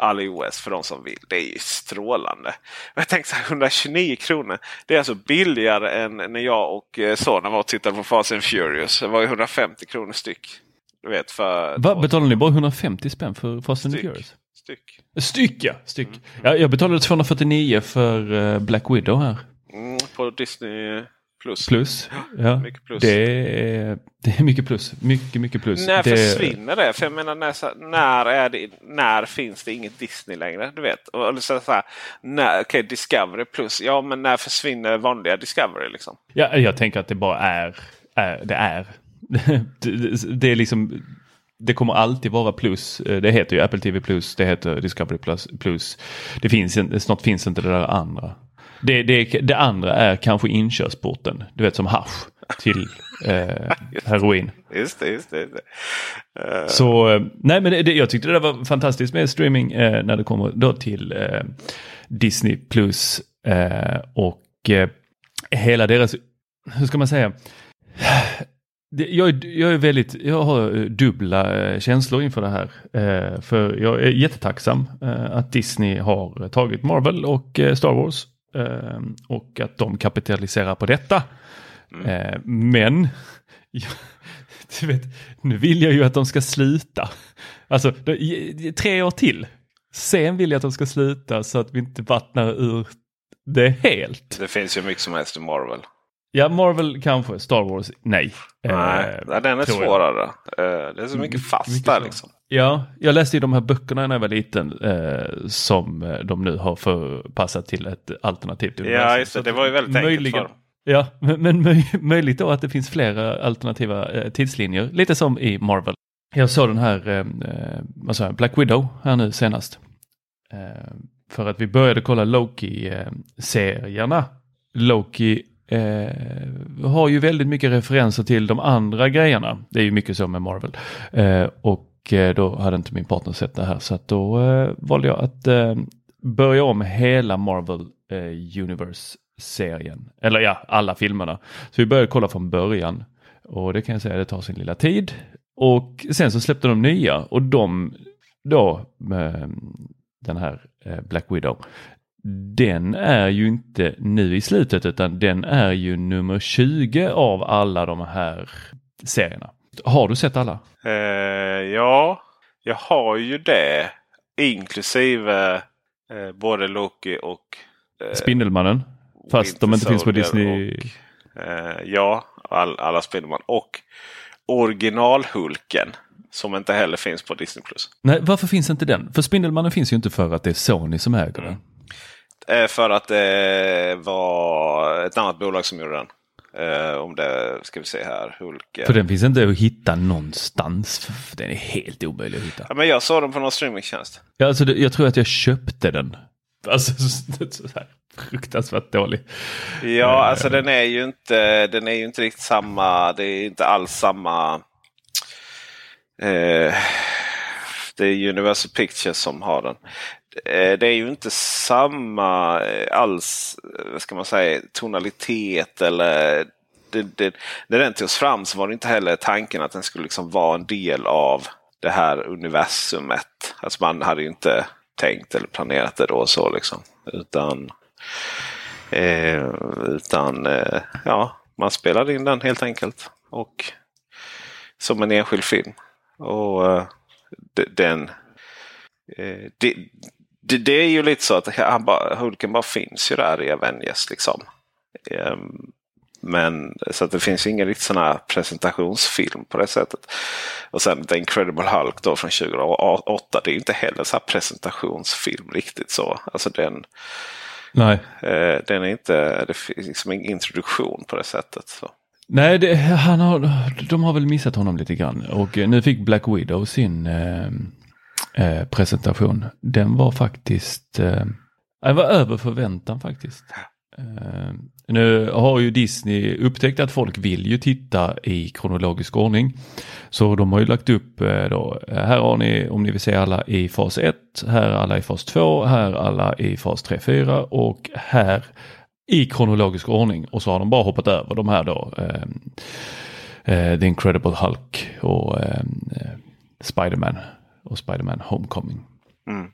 S1: all OS för de som vill. Det är ju strålande. Och jag tänkte så här, 129 kronor. Det är alltså billigare än när jag och eh, sonen var och tittade på Fast and Furious. Det var ju 150 kronor styck. Du vet, för
S2: Va, betalar ni bara 150 spänn för Fast and Furious?
S1: Styck.
S2: Styck ja! Styck. Mm. Ja, jag betalade 249 för uh, Black Widow här.
S1: Mm, på Disney plus.
S2: Plus, ja.
S1: Mycket plus.
S2: Det, är, det är mycket plus. Mycket, mycket plus.
S1: När
S2: det...
S1: försvinner det? För jag menar, när, när, är det, när finns det inget Disney längre? Du vet. Och, så, så här, när, okay, Discovery plus. Ja, men när försvinner vanliga Discovery? Liksom?
S2: Ja, jag tänker att det bara är. är det är. det, det är liksom det kommer alltid vara plus. Det heter ju Apple TV plus, det heter Discovery plus. plus. Det finns, snart finns inte det där andra. Det, det, det andra är kanske inkörsporten, du vet som hash till eh, heroin.
S1: Just det, just det. Just
S2: det. Uh... Så eh, nej men det, jag tyckte det var fantastiskt med streaming eh, när det kommer då till eh, Disney plus eh, och hela deras, hur ska man säga, jag, är- jag är väldigt, jag har dubbla känslor inför det här. För jag är jättetacksam att Disney har tagit Marvel och Star Wars. Eh, och att de kapitaliserar på detta. Eh, men, ja, du vet, nu vill jag ju att de ska sluta. Alltså, tre år till. Sen vill jag att de ska sluta så att vi inte vattnar ur det helt.
S1: Det finns ju mycket som helst i Marvel.
S2: Ja, Marvel kanske, Star Wars, nej.
S1: Nej,
S2: Eh,
S1: den är
S2: tror jag.
S1: svårare. Eh, det är så mycket fast där
S2: svårare.
S1: liksom.
S2: Ja, jag läste ju de här böckerna när jag var liten eh, som eh, de nu har förpassat till ett alternativt
S1: Ja, just det. Det var ju väldigt enkelt
S2: möjligen,
S1: för dem.
S2: Ja, men, men möj, möjligt då att det finns flera alternativa eh, tidslinjer, lite som i Marvel. Jag såg den här, eh, eh, vad sa jag, Black Widow här nu senast. Eh, för att vi började kolla Loki-serierna. Loki har ju väldigt mycket referenser till de andra grejerna. Det är ju mycket så med Marvel. Eh, och eh, då hade inte min partner sett det här så att då eh, valde jag att eh, börja om hela Marvel eh, Universe-serien. Eller ja, alla filmerna. Så vi började kolla från början. Och det kan jag säga, det tar sin lilla tid. Och sen så släppte de nya och de då med den här eh, Black Widow. Den är ju inte nu i slutet utan den är ju nummer 20 av alla de här serierna. Har du sett alla?
S1: Eh, ja, jag har ju det. Inklusive eh, både Loki och eh,
S2: Spindelmannen? Fast de inte finns på Disney.
S1: Och, eh, ja, all, alla Spindelman. Och originalhulken. Som inte heller finns på Disney+.
S2: Nej, varför finns inte den? För Spindelmannen finns ju inte för att det är Sony som äger den.
S1: Eh, för att det var ett annat bolag som gjorde den. Eh, om det ska vi se här. Hulken.
S2: För den finns inte att hitta någonstans. Den är helt omöjlig att hitta.
S1: Ja, men jag såg den på någon streamingtjänst.
S2: Ja, alltså, jag tror att jag köpte den. Alltså så, så här, fruktansvärt dålig.
S1: Ja, alltså den är ju inte, den är ju inte riktigt samma. Det är inte alls samma. Eh, det är Universal Pictures som har den. Eh, det är ju inte samma eh, alls, eh, vad ska man säga, tonalitet eller det, det, när den togs fram så var det inte heller tanken att den skulle liksom vara en del av det här universumet. Alltså man hade ju inte tänkt eller planerat det då så liksom. Utan Eh, utan eh, ja, man spelade in den helt enkelt. Och som en enskild film. Och eh, den... Eh, det, det, det är ju lite så att han bara, Hulken bara finns ju där i Avengers liksom. Ehm, men så att det finns ingen riktigt sån här presentationsfilm på det sättet. Och sen The Incredible Hulk då från 2008. Det är inte heller så här presentationsfilm riktigt så. Alltså den,
S2: Nej.
S1: Eh, den är inte, det finns liksom ingen introduktion på det sättet. Så.
S2: Nej, det, han har, de har väl missat honom lite grann. Och eh, nu fick Black Widow sin eh, eh, presentation. Den var faktiskt, eh, den var över förväntan faktiskt. Eh, nu har ju Disney upptäckt att folk vill ju titta i kronologisk ordning. Så de har ju lagt upp då, här har ni om ni vill se alla i fas 1, här alla i fas 2, här alla i fas 3, 4 och här i kronologisk ordning och så har de bara hoppat över de här då. Eh, The Incredible Hulk och eh, Spiderman och Spiderman Homecoming.
S1: Mm.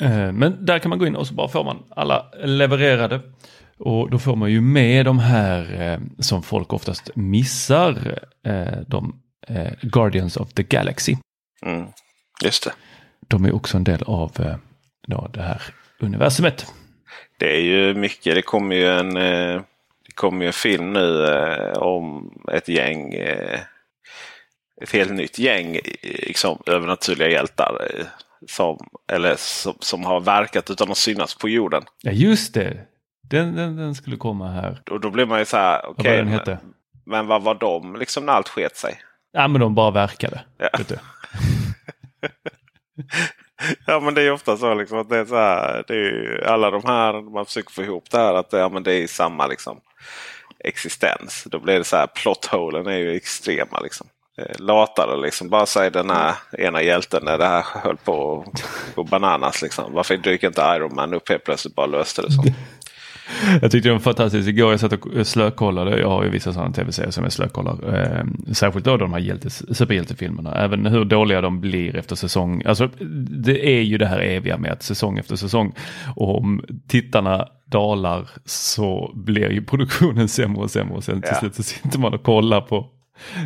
S2: Eh, men där kan man gå in och så bara får man alla levererade. Och då får man ju med de här eh, som folk oftast missar. Eh, de eh, Guardians of the Galaxy.
S1: Mm. Just det.
S2: De är också en del av eh, då, det här universumet.
S1: Det är ju mycket. Det kommer ju en, det kommer ju en film nu om ett gäng. Ett helt nytt gäng liksom, övernaturliga hjältar. Eh, som, eller som, som har verkat utan att synas på jorden.
S2: Ja just det. Den, den, den skulle komma här.
S1: Och då blir man ju så här.
S2: Vad var den
S1: men, men vad var de liksom när allt sket sig?
S2: Ja men de bara verkade.
S1: Ja. Ja men det är ofta så liksom att det är så här. Det är alla de här, man försöker få ihop det här att ja, men det är samma liksom existens. Då blir det så här, plotholen är ju extrema liksom. Eh, Latare liksom. Bara säg den här ena hjälten när det här höll på att bananas liksom. Varför dyker inte Iron Man upp helt plötsligt bara löste det så?
S2: Jag tyckte det var fantastiskt. Igår jag satt och slökollade. Jag har ju vissa sådana tv-serier som jag slökollar. Eh, särskilt då de här hjältes, superhjältefilmerna. Även hur dåliga de blir efter säsong. Alltså det är ju det här eviga med att säsong efter säsong. Och om tittarna dalar så blir ju produktionen sämre och sämre. Och sen till
S1: Ja.
S2: slut så sitter man och kollar på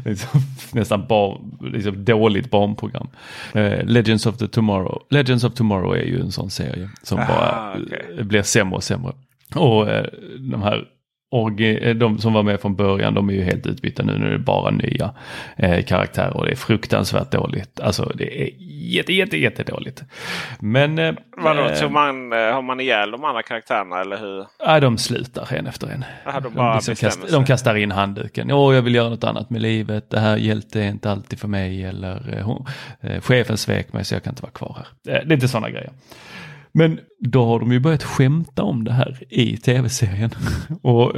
S2: liksom, nästan bar, liksom dåligt barnprogram. Eh, Legends of the Tomorrow. Legends of Tomorrow är ju en sån serie som
S1: Ah,
S2: bara eh, blir sämre och sämre. Och eh, de här orgi- eh, de som var med från början, de är ju helt utbytta nu. Nu är det bara nya eh, karaktärer och det är fruktansvärt dåligt. Alltså det är jätte, jätte, jättedåligt. Men... Eh,
S1: Vadå,
S2: eh,
S1: tog man, eh, har man ihjäl de andra karaktärerna eller hur?
S2: Ja, de slutar en efter en.
S1: Jaha, de
S2: De,
S1: bara
S2: liksom
S1: bestämmer
S2: kastar, de kastar in handduken. Åh, jag vill göra något annat med livet. Det här hjälte är inte alltid för mig. Eller hon, eh, chefen svek mig så jag kan inte vara kvar här. Eh, det är inte sådana grejer. Men då har de ju börjat skämta om det här i tv-serien. Och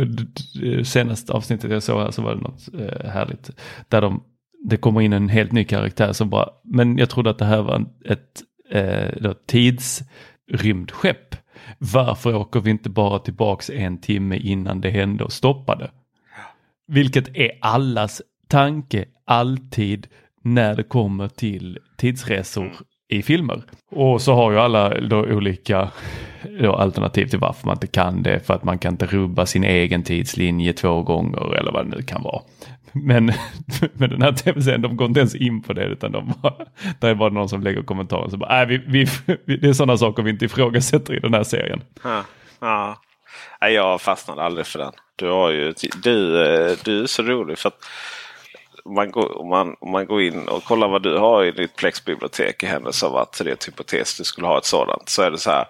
S2: senaste avsnittet jag såg här så var det något eh, härligt. Där de, det kommer in en helt ny karaktär som bara, men jag trodde att det här var ett eh, tidsrymdskepp. Varför åker vi inte bara tillbaks en timme innan det hände och stoppade? Vilket är allas tanke alltid när det kommer till tidsresor i filmer. Och så har ju alla då olika då alternativ till varför man inte kan det. För att man kan inte rubba sin egen tidslinje två gånger eller vad det nu kan vara. Men med den här tv-serien, de går inte ens in på det utan de bara, där är bara någon som lägger kommentarer så bara, äh, vi, vi, vi, det är sådana saker vi inte ifrågasätter i den här serien.
S1: Ja. ja. Jag fastnade aldrig för den. Du, har ju, du, du är så rolig för att man, går, om, man, om man går in och kollar vad du har i ditt Plex-bibliotek i händelse av att det är ett hypotes du skulle ha ett sådant. Så är det så här.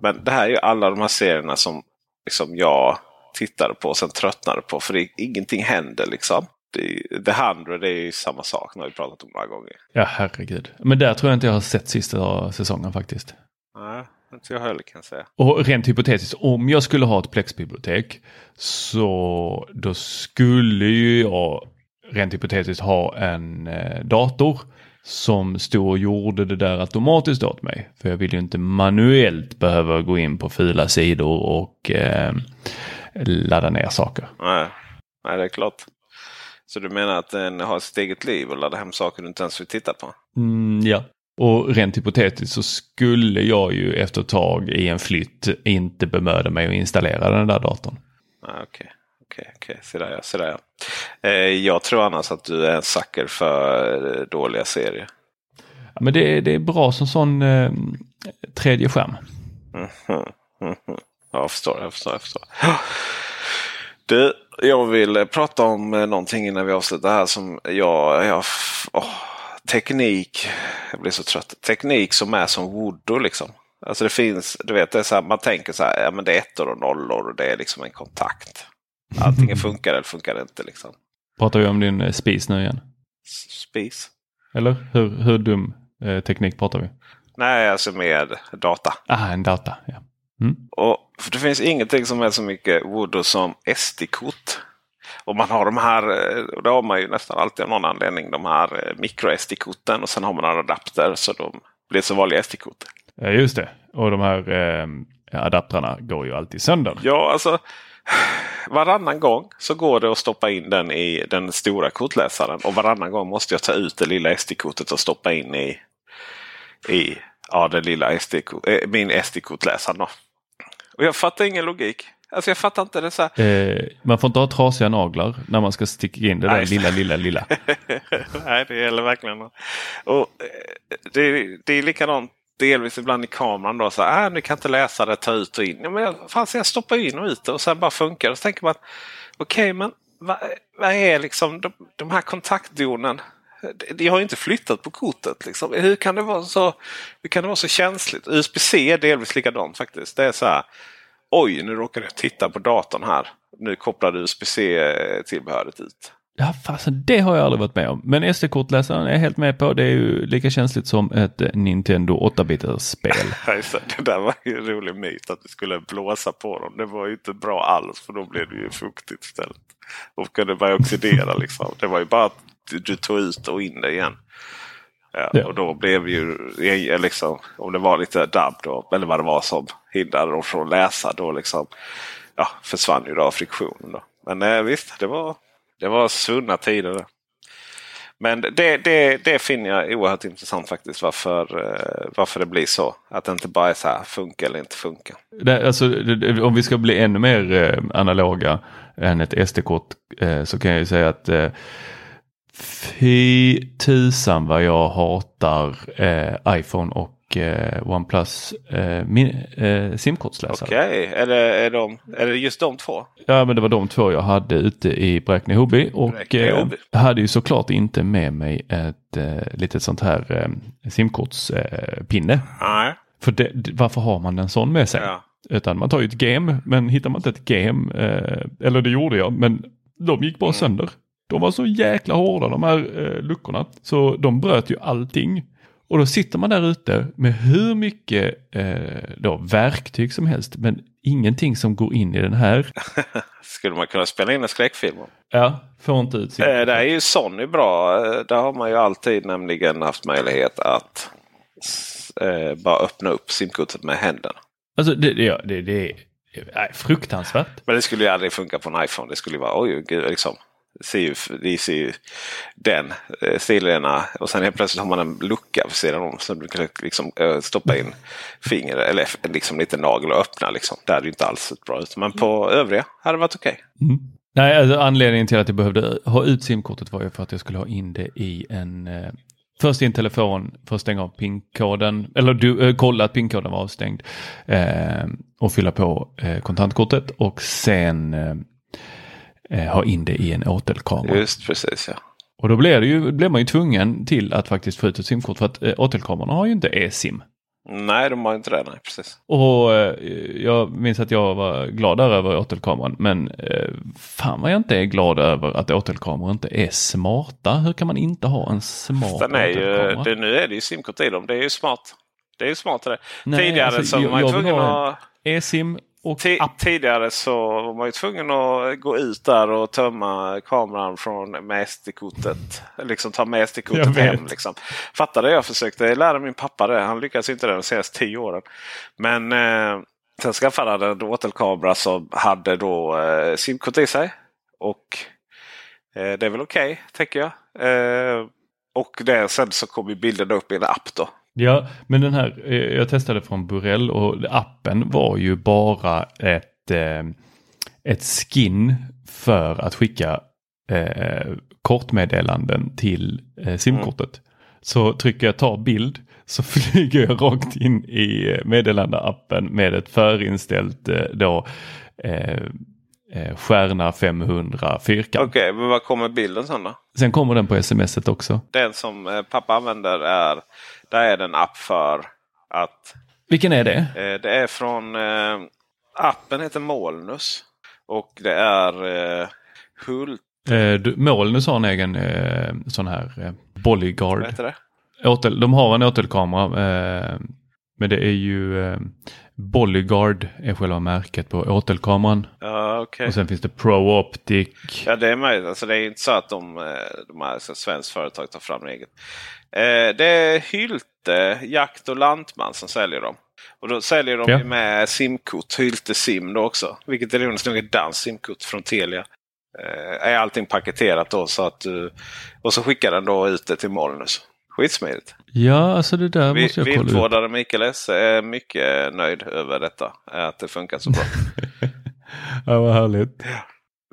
S1: Men det här är ju alla de här serierna som liksom jag tittade på och sen tröttnade på. För det, ingenting händer liksom. Det, The Hundred är ju samma sak. Har vi pratat om några gånger.
S2: Ja, herregud. Men där tror jag inte jag har sett sista säsongen faktiskt.
S1: Nej, inte jag heller kan jag säga.
S2: Och rent hypotetiskt, om jag skulle ha ett Plex-bibliotek så då skulle ju jag rent hypotetiskt ha en eh, dator som stod och gjorde det där automatiskt åt mig. För jag vill ju inte manuellt behöva gå in på fula sidor och eh, ladda ner saker.
S1: Nej. Nej, det är klart. Så du menar att den har sitt eget liv och laddar hem saker du inte ens vill titta på?
S2: Mm, ja. Och rent hypotetiskt så skulle jag ju efter ett tag i en flytt inte bemöda mig att installera den där datorn.
S1: Nej, Okej, okej, okej. Se där ja. Se där, ja. Eh, jag tror annars att du är en sucker för eh, dåliga serier.
S2: Ja, men det, är- det är bra som sån eh, tredje skärm.
S1: Mhm. Ja, Jag förstår, jag förstår, jag förstår. Du, jag vill eh, prata om någonting innan vi avslutar här som jag... jag åh, teknik, jag blir så trött. Teknik som är som voodoo liksom. Alltså det finns, du vet, det är så här, man tänker så här, ja men det är ettor och nollor och det är liksom en kontakt. Antingen funkar det eller funkar det inte liksom.
S2: Pratar vi om din eh, spis nu igen?
S1: Spis?
S2: Eller hur, hur dum eh, teknik pratar vi?
S1: Nej, alltså med data.
S2: Ah, en data. Ja. Mm.
S1: Och för det finns ingenting som är så mycket voodoo som SD-kort. Och man har de här, eh, och det har man ju nästan alltid av någon anledning, de här eh, micro-SD-korten och sen har man en adapter så de blir så vanliga SD-kort.
S2: Ja, just det. Och de här eh, adaptrarna går ju alltid sönder.
S1: Ja, alltså varannan gång så går det att stoppa in den i den stora kortläsaren och varannan gång måste jag ta ut det lilla SD-kortet och stoppa in i, i ja, den lilla SD eh, min SD-kortläsare. Och jag fattar ingen logik. Alltså jag fattar inte det så.
S2: Eh, man får inte ha trasiga naglar när man ska sticka in det där
S1: Nej.
S2: lilla, lilla, lilla.
S1: Nej, det gäller verkligen. Och eh, det, det är likadant delvis ibland i kameran. Då, så här, äh, ni kan inte läsa det, ta ut och in. Ja, men jag, fan, jag stoppar in och ut det och sen bara funkar det. Så tänker man, okej, men vad, vad är liksom de, de här kontaktdonen? De- har ju inte flyttat på kortet. Liksom. Hur, kan det vara så, hur kan det vara så känsligt? USB-C är delvis likadant faktiskt. Det är så här, oj, nu råkade jag titta på datorn här. Nu kopplade USB-C-tillbehöret eh, ut.
S2: Ja, fasen, det har jag aldrig varit med om. Men SD-kortläsaren är jag helt med på. Det är ju lika känsligt som ett eh, Nintendo 8-bitars-spel.
S1: Ja, just det. där var ju en rolig myt att du skulle blåsa på dem. Det var ju inte bra alls för då blev det ju fuktigt istället. Och kunde börja oxidera liksom. Det var ju bara att du, tog ut och in det igen. Ja,
S2: Ja.
S1: Och då blev ju eh, liksom, om det var lite dabb då, eller vad det var som hindrade dem från att läsa, då liksom ja, försvann ju då friktionen. Då. Men eh, visst, det var, det var svunna tider. det. Men det, det, det finner jag oerhört intressant faktiskt. Varför, eh, varför det blir så. Att det inte bara är så här funka eller inte funka.
S2: Det, alltså, om vi ska bli ännu mer eh, analoga än ett SD-kort eh, så kan jag ju säga att fy tusan vad jag hatar eh, iPhone och OnePlus eh, eh, simkortsläsare.
S1: Okej, är, det, är, de, är det just de två?
S2: Ja men det var de två jag hade ute i Bräkne-Hoby och
S1: Bräkne-Hoby.
S2: eh, hade ju såklart inte med mig ett eh, litet sånt här eh, simkortspinne. Eh.
S1: Nej.
S2: För det, varför har man en sån med sig?
S1: Ja.
S2: Utan man tar ju ett game, men hittar man inte ett game, eh, eller det gjorde jag, men de gick bara
S1: Mm.
S2: sönder. De var så jäkla hårda de här eh, luckorna, så de bröt ju allting. Och då sitter man där ute med hur mycket eh, då, verktyg som helst, men ingenting som går in i den här.
S1: Skulle man kunna spela in en skräckfilm?
S2: Ja, får inte ut.
S1: Eh, Där är ju Sony bra. Eh, Där har man ju alltid nämligen haft möjlighet att eh, bara öppna upp simkortet med händerna.
S2: Alltså det, ja, det, det är fruktansvärt.
S1: Men det skulle ju aldrig funka på en iPhone. Det skulle ju vara oj, gud, liksom. Ser ju, det ser ju den eh, stilarna och sen helt plötsligt har man en lucka vid sidan om. Så du kan liksom eh, stoppa in finger eller liksom lite nagel och öppna. Liksom. Det hade ju inte alls sett bra ut. Men på övriga hade det varit okej.
S2: Nej, alltså, anledningen till att jag behövde ha ut simkortet var ju för att jag skulle ha in det i en eh, Först i en telefon för att stänga av PIN-koden, eller du, eh, kolla att PIN-koden var avstängd eh, och fylla på eh, kontantkortet och sen eh, ha in det i en åtelkamera.
S1: Just precis ja.
S2: Och då det ju, blev man ju tvungen till att faktiskt få ut ett simkort för att eh, åtelkamerorna har ju inte e-sim.
S1: Nej, de har inte det. Nej, precis.
S2: Och eh, jag minns att jag var glad där över åtelkameran men eh, fan vad jag inte är glad över att åtelkameror inte är smarta. Hur kan man inte ha en smart
S1: Den är ju,
S2: åtelkamera?
S1: det, nu är det ju simkort i dem. Det är ju smart. Det är ju smart det.
S2: Nej,
S1: Tidigare
S2: alltså,
S1: så var man tvungen att...
S2: E-sim och
S1: Ti- Tidigare så var man ju tvungen att gå ut där och tömma kameran från med SD-kortet. Liksom ta med SD-kortet hem. Liksom. Fattade jag försökte lära min pappa det. Han lyckades inte det de senaste tio åren. Men eh, sen skaffade han en åtelkamera som hade då eh, simkort i sig. Och eh, det är väl okej, tänker jag. Eh, och det, sen så kom ju bilden upp i en app då.
S2: Ja, men den här, eh, jag testade från Burrell och appen var ju bara ett, eh, ett skin för att skicka eh, kortmeddelanden till simkortet. Så trycker jag ta bild så flyger jag rakt in i meddelandeappen med ett förinställt då eh, stjärna 500 fyrkant.
S1: Okej, men vad kommer bilden sen då?
S2: Sen kommer den på smset också.
S1: Den som pappa använder är, där är det en app för att
S2: Vilken är det?
S1: eh, det är från eh, appen heter Molnus. Och det är eh, Hult,
S2: Eh, du- Molnus har en egen eh, sån här eh, bodyguard.
S1: vad heter det?
S2: Åtel, de har en åtelkamera. Eh, men det är ju eh, Bodyguard är själva märket på åtelkameran.
S1: Ja, okej.
S2: Och sen finns det Pro Optic.
S1: Ja, det är möjligt. Alltså, det är inte så att de, eh, de här så svenskt företag tar fram eget. Eh, det är Hylte Jakt och Lantman som säljer dem. Och då säljer de
S2: Ja.
S1: med simkort. Hylte Sim då också. Vilket är nog ett danskt simkort från Telia. Eh, är allting paketerat då så att du... Och så skickar den då ut det till Molnus. Skitsmidigt.
S2: Ja, alltså det där
S1: Vi-
S2: måste jag kolla upp.
S1: Viltvårdare Mikael Esse är mycket nöjd över detta. Att det funkar så bra.
S2: Ja, vad härligt.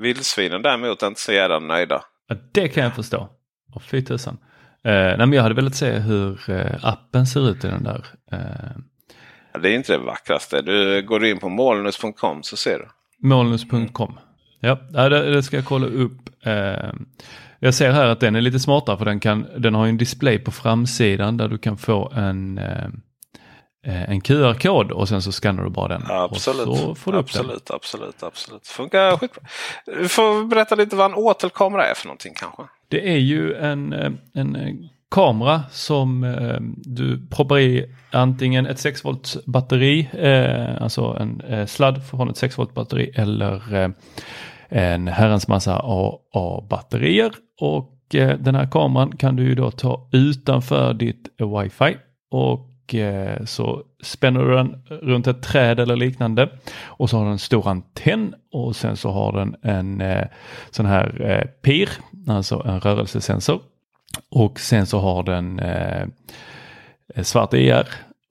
S1: Vildsvinen däremot är inte så jävla nöjda.
S2: Ja, det kan jag förstå. Och fy tusan. Eh, nej, men jag hade velat se hur eh, appen ser ut i den där. Eh,
S1: Ja, Det är inte det vackraste. Du går in på molnus.com så ser du.
S2: Molnus.com. Ja, ja, det, det ska jag kolla upp. Jag ser här att den är lite smartare för den, kan, den har en display på framsidan där du kan få en, eh, en QR-kod och sen så skannar du bara den.
S1: Absolut.
S2: Och så får du upp den.
S1: absolut, absolut, absolut. Funkar skitbra. Du får berätta lite vad en åtelkamera är för någonting kanske.
S2: Det är ju en, eh, en eh, kamera som du proppar i antingen ett 6 volts batteri, alltså en sladd från ett 6 volt batteri eller en herrans massa AA-batterier och eh, den här kameran kan du ju då ta utanför ditt wifi. Och eh, så spänner du den runt ett träd eller liknande. Och så har den en stor antenn. Och sen så har den en eh, sån här eh, PIR, alltså en rörelsesensor. Och sen så har den eh, svart IR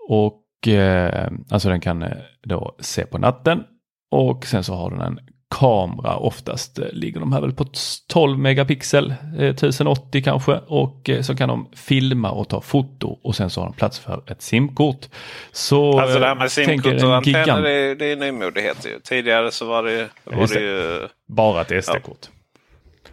S2: och eh, alltså den kan eh, då se på natten. Och sen så har den en kamera. Oftast eh, ligger de här väl på 12 megapixel, 1080 kanske och så kan de filma och ta foto och sen så har de plats för ett simkort. Så
S1: alltså det här med simkort och antenner det, det är nymodigheter. Tidigare så var det, var det ju...
S2: Bara ett SD-kort. Ja.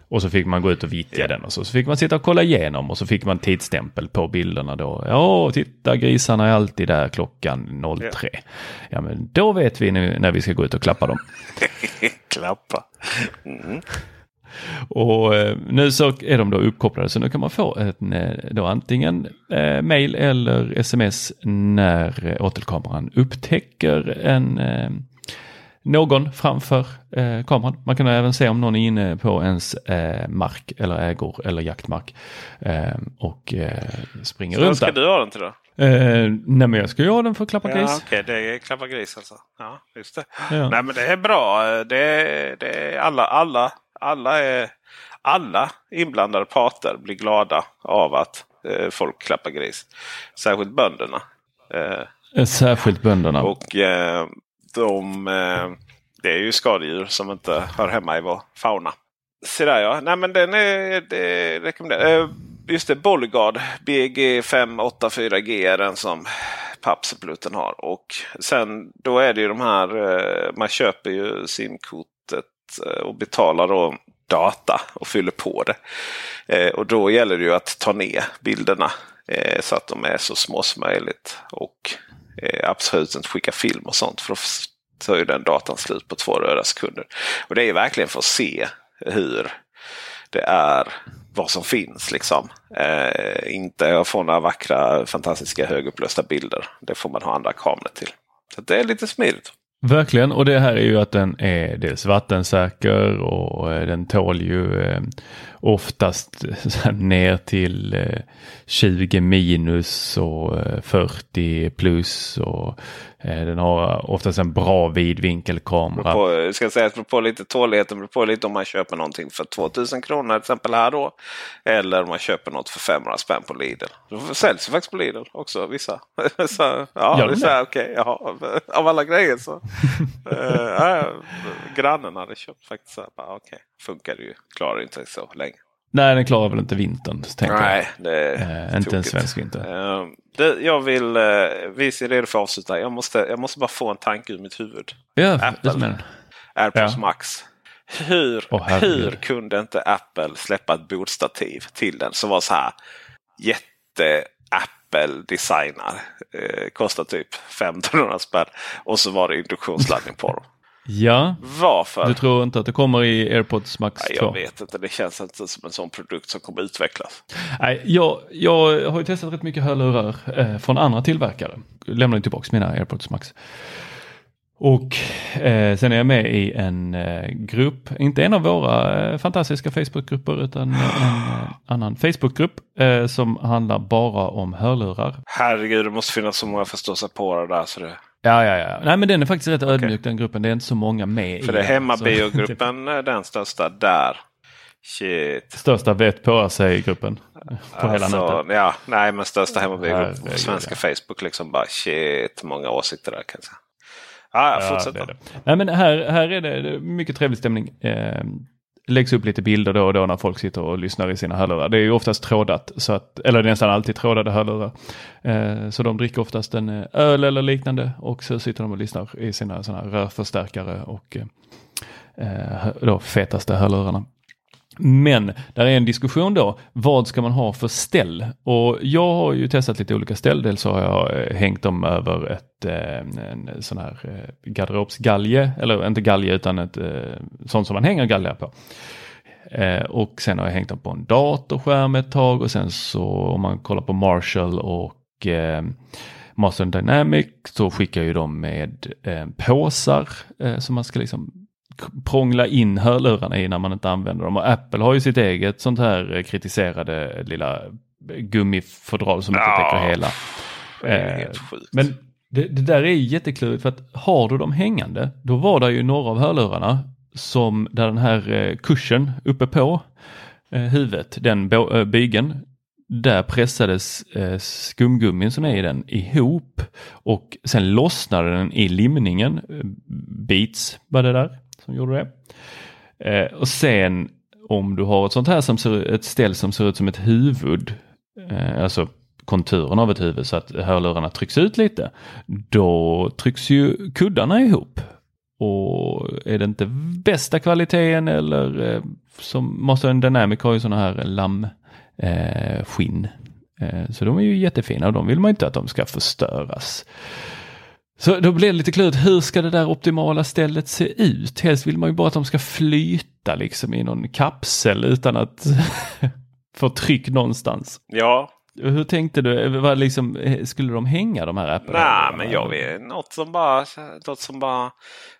S2: Och så fick man gå ut och vittja den och så, så fick man sitta och kolla igenom och så fick man tidsstämpel på bilderna då. Ja, titta grisarna är alltid där klockan 03. Yeah. Ja, men då vet vi nu när vi ska gå ut och klappa dem.
S1: klappa. Mm.
S2: Och eh, nu så är de då uppkopplade så nu kan man få en, eh, då antingen eh, mail eller sms när eh, åtelkameran upptäcker en någon framför eh, kameran. Man kan även se om någon är inne på ens eh, mark eller ägor eller jaktmark eh, och eh, springer runt
S1: ska
S2: där.
S1: du ha den till då?
S2: Eh, nej men jag ska ju ha den för att klappa
S1: ja,
S2: gris.
S1: Okej, okay, det är klappa gris alltså. Ja, just det. Ja. Nej men det är bra. Det det är alla, alla, alla, är, alla inblandade parter blir glada av att eh, folk klappar gris. Särskilt bönderna.
S2: Särskilt bönderna.
S1: Och eh, de, eh, det är ju skadedjur som inte hör hemma i vår fauna. Se där ja. Nej men den är, det rekommenderar. Eh, just det, Bollygard. BG 584G är den som Pappspluten har. Och sen då är det ju de här, eh, man köper ju simkortet och betalar då data och fyller på det. Och då gäller det ju att ta ner bilderna så att de är så små som möjligt. Och Eh, absolut inte skicka film och sånt. För då tar ju den datan slut på två röda sekunder. Och det är verkligen för att se hur det är vad som finns. liksom. Eh, inte att få några vackra fantastiska högupplösta bilder. Det får man ha andra kameror till. Så det är lite smidigt.
S2: Verkligen och det här är ju att den är dels vattensäker och eh, den tål ju eh, oftast ner till eh, 20 minus och 40 plus och den har oftast en bra vidvinkelkamera.
S1: På, ska säga att på lite tåligheten beror på lite om man köper någonting för 2000 kronor till exempel här då. Eller om man köper något för 500 spänn på Lidl. Det säljs faktiskt på Lidl också vissa. så, ja, Gör det är här, okay, jaha, av alla grejer så. äh, grannen hade köpt faktiskt. Okej, okay, funkar det ju. Klarar inte så länge.
S2: Nej, den klarar väl inte vintern.
S1: Nej, det
S2: är äh, Inte en svensk vinter.
S1: Uh, det, jag vill, uh, vi är redo för att avsluta. Jag måste, jag måste bara få en tanke ur mitt huvud.
S2: Ja,
S1: Apple, AirPods ja. Max. Hur, oh, hur kunde inte Apple släppa ett bordstativ till den som var så här jätte Apple designar. Eh, kostar typ 1500 spänn. Och så var det induktionsladdning på dem.
S2: Ja,
S1: Varför?
S2: Du tror inte att det kommer i AirPods Max 2?
S1: jag vet inte. Det känns inte som en sån produkt som kommer utvecklas.
S2: Nej, jag, jag har ju testat rätt mycket hörlurar eh, från andra tillverkare. Lämnade tillbaka mina AirPods Max. Och eh, sen är jag med i en eh, grupp, inte en av våra eh, fantastiska Facebookgrupper utan en eh, annan Facebookgrupp eh, som handlar bara om hörlurar.
S1: Herregud, det måste finnas så många förståsigpåare där. Så det...
S2: Ja, ja, ja. Nej, men den är faktiskt rätt okay. ödmjuk den gruppen. Det är inte så många med
S1: För det är hemmabiogruppen den största där. Shit.
S2: Största vet på sig gruppen. På
S1: alltså,
S2: hela nätet.
S1: Ja, nej men största hemmabiogruppen på svenska ja. Facebook. Liksom bara shit, många åsikter där kan jag säga. Ah, ja, fortsätt
S2: det det. Nej, men här, här är det mycket trevlig stämning. Eh, läggs upp lite bilder då och då när folk sitter och lyssnar i sina hörlurar. Det är ju oftast trådat, så att, eller nästan alltid trådade hörlurar. Eh, så de dricker oftast en eh, öl eller liknande och så sitter de och lyssnar i sina sådana rörförstärkare och eh, eh då fetaste hörlurarna. Men där är en diskussion då, vad ska man ha för ställ? Och jag har ju testat lite olika ställ. Dels har jag eh, hängt dem över ett eh, en sån här eh, garderobsgalge, eller inte galge utan ett sånt som man hänger galgar på. Och sen har jag hängt dem på en datorskärm ett tag och sen så om man kollar på Marshall och Master Dynamic så skickar ju de med påsar som man ska liksom prångla in hörlurarna i när man inte använder dem. Och Apple har ju sitt eget sånt här kritiserade lilla gummifodral som inte
S1: Ja,
S2: täcker hela.
S1: det
S2: Eh. Men det, det där är jätteklurigt för att har du dem hängande, då var det ju några av hörlurarna som där den här eh, kursen uppe på eh, huvudet, den eh, bygeln, där pressades eh, skumgummin som är i den ihop och sen lossnade den i limningen. Eh, Beats var det där som gjorde det. Eh, och sen om du har ett sånt här som ser, ett ställ som ser ut som ett huvud, eh, alltså konturen av ett huvud så att hörlurarna trycks ut lite, då trycks ju kuddarna ihop. Och är det inte bästa kvaliteten eller eh, som måste en Dynamic har ju sådana här lammskinn. eh. Eh, så de är ju jättefina och de vill man inte att de ska förstöras. Så då blir det lite klurigt, hur ska det där optimala stället se ut? Helst vill man ju bara att de ska flyta liksom i någon kapsel utan att få tryck någonstans.
S1: Ja,
S2: Hur tänkte du? Vad liksom, skulle de hänga de här apparna?
S1: Nej, men jag vet något som bara... Något som bara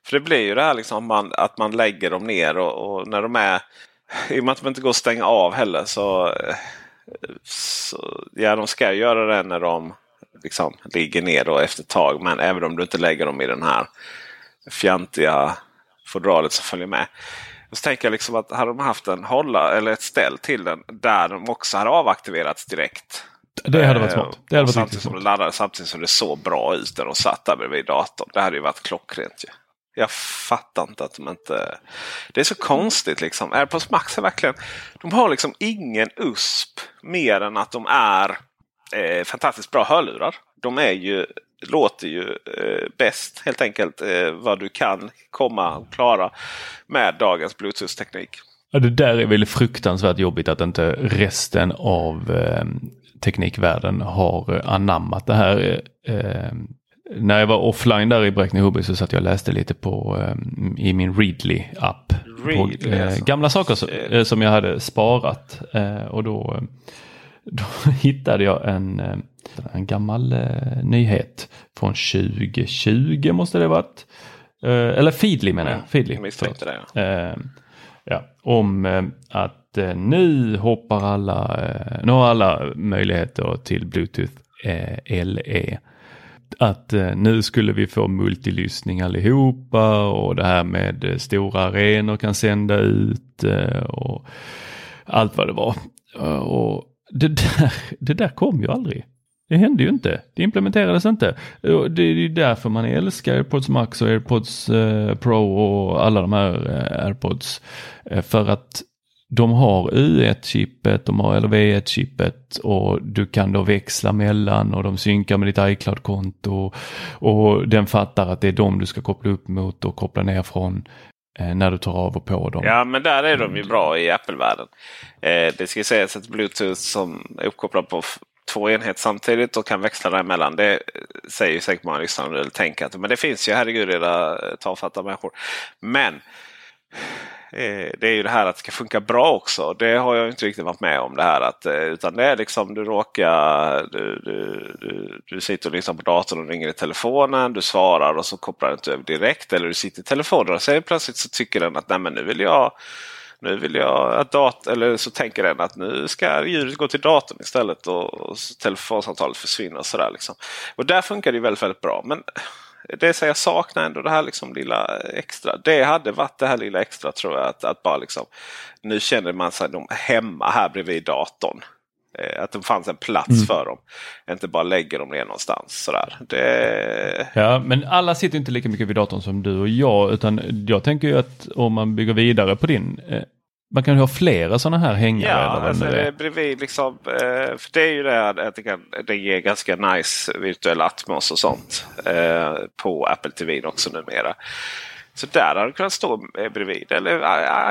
S1: för det blir ju det här liksom man, att man lägger dem ner och, och när de är... I och med att de inte går att stänga av heller så... så ja, de ska göra det när de liksom ligger ner då efter ett tag. Men även om du inte lägger dem i den här fjantiga fodralet som följer med. Och så tänker jag liksom att hade de haft en hålla eller ett ställ till den där de också hade avaktiverats direkt.
S2: Det hade varit smart. Det hade varit
S1: samtidigt som
S2: smart.
S1: laddade samtidigt som det såg bra ut när de satt där bredvid datorn. Det hade ju varit klockrent ju. Jag fattar inte att de inte... Det är så konstigt liksom. AirPods Max är verkligen... De har liksom ingen USP mer än att de är eh, fantastiskt bra hörlurar. De är ju, låter ju eh, bäst helt enkelt eh, vad du kan komma och klara med dagens Bluetooth-teknik.
S2: Ja, det där är väl fruktansvärt jobbigt att inte resten av eh, teknikvärlden har eh, anammat det här. Eh, när jag var offline där i Bräkne-Hoby så satt jag och läste lite på eh, i min Readly-app.
S1: Readly,
S2: på, eh,
S1: alltså.
S2: Gamla saker som, eh, som jag hade sparat eh, och då, eh, då hittade jag en, eh, en gammal eh, nyhet från 2020 måste det varit. Eh, eller Feedly menar jag. Feedly,
S1: misstänkte det. Ja.
S2: Ja, om att nu hoppar alla, nu har alla möjligheter till Bluetooth LE. Att nu skulle vi få multilyssning allihopa och det här med stora arenor kan sända ut och allt vad det var. Och det där, det där kom ju aldrig. Det hände ju inte. Det implementerades inte. Det är ju därför man älskar AirPods Max och AirPods eh, Pro och alla de här eh, AirPods. Eh, för att de har U1-chippet, de har LV1-chippet och du kan då växla mellan och de synkar med ditt iCloud-konto. Och den fattar att det är dem du ska koppla upp mot och koppla ner från när du tar av och på dem.
S1: Ja, men där är de ju bra i Apple-världen. Eh, det ska sägas att Bluetooth som är uppkopplad på två enheter samtidigt och kan växla däremellan. Det eh, säger ju säkert många lyssnare eller tänker att men det finns ju herregud era eh, tafatta människor. Men eh, Eh, det är ju det här att det ska funka bra också. Det har jag inte riktigt varit med om. det här att, eh, Utan det är liksom du råkar... Du, du, du, du sitter och lyssnar på datorn och ringer i telefonen. Du svarar och så kopplar den inte över direkt. Eller du sitter i telefonen och sen plötsligt så tycker den att Nej, men nu vill jag nu vill jag att dat eller så tänker den att nu ska ljudet gå till datorn istället och, och telefonsamtalet försvinner. Och, sådär liksom. och där funkar det väldigt, väldigt bra. Men det så jag saknar ändå det här liksom lilla extra. Det hade varit det här lilla extra tror jag. Att, att bara liksom, nu känner man sig de hemma här bredvid datorn. Eh, Att det fanns en plats
S2: Mm.
S1: för dem. Inte bara lägger dem ner någonstans. Sådär. Det,
S2: Ja, men alla sitter inte lika mycket vid datorn som du och jag, utan jag tänker ju att om man bygger vidare på din, eh, man kan ju ha flera sådana här hängare.
S1: Ja, alltså,
S2: det är.
S1: bredvid liksom. eh, För det är ju det att det, kan, det ger ganska nice virtuell atmos och sånt. eh, På Apple TV också numera. Så där hade det kunnat stå bredvid. Eller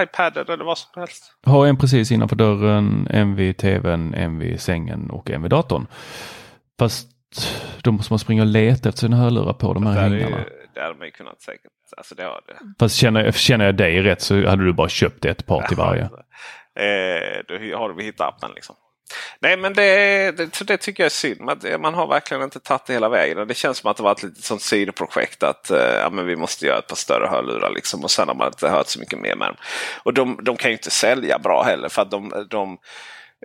S1: iPaden eller vad som helst.
S2: Ha en precis innanför dörren, en vid tvn, en vid sängen och en vid datorn. Fast då måste man springa och leta efter sina hörlurar på de här
S1: Där, är där hade man ju kunnat säkert. Alltså det har det.
S2: Fast känner, känner jag dig rätt så hade du bara köpt ett par till varje.
S1: Eh, då har vi hittat appen liksom. Nej men det, det, det, tycker jag är synd. Man, man har verkligen inte tagit det hela vägen. Det känns som att det var ett litet sånt sidoprojekt att uh, ja, men vi måste göra ett par större hörlurar. Liksom, och sen har man inte hört så mycket mer med dem. Och de, de kan ju inte sälja bra heller. för att de, de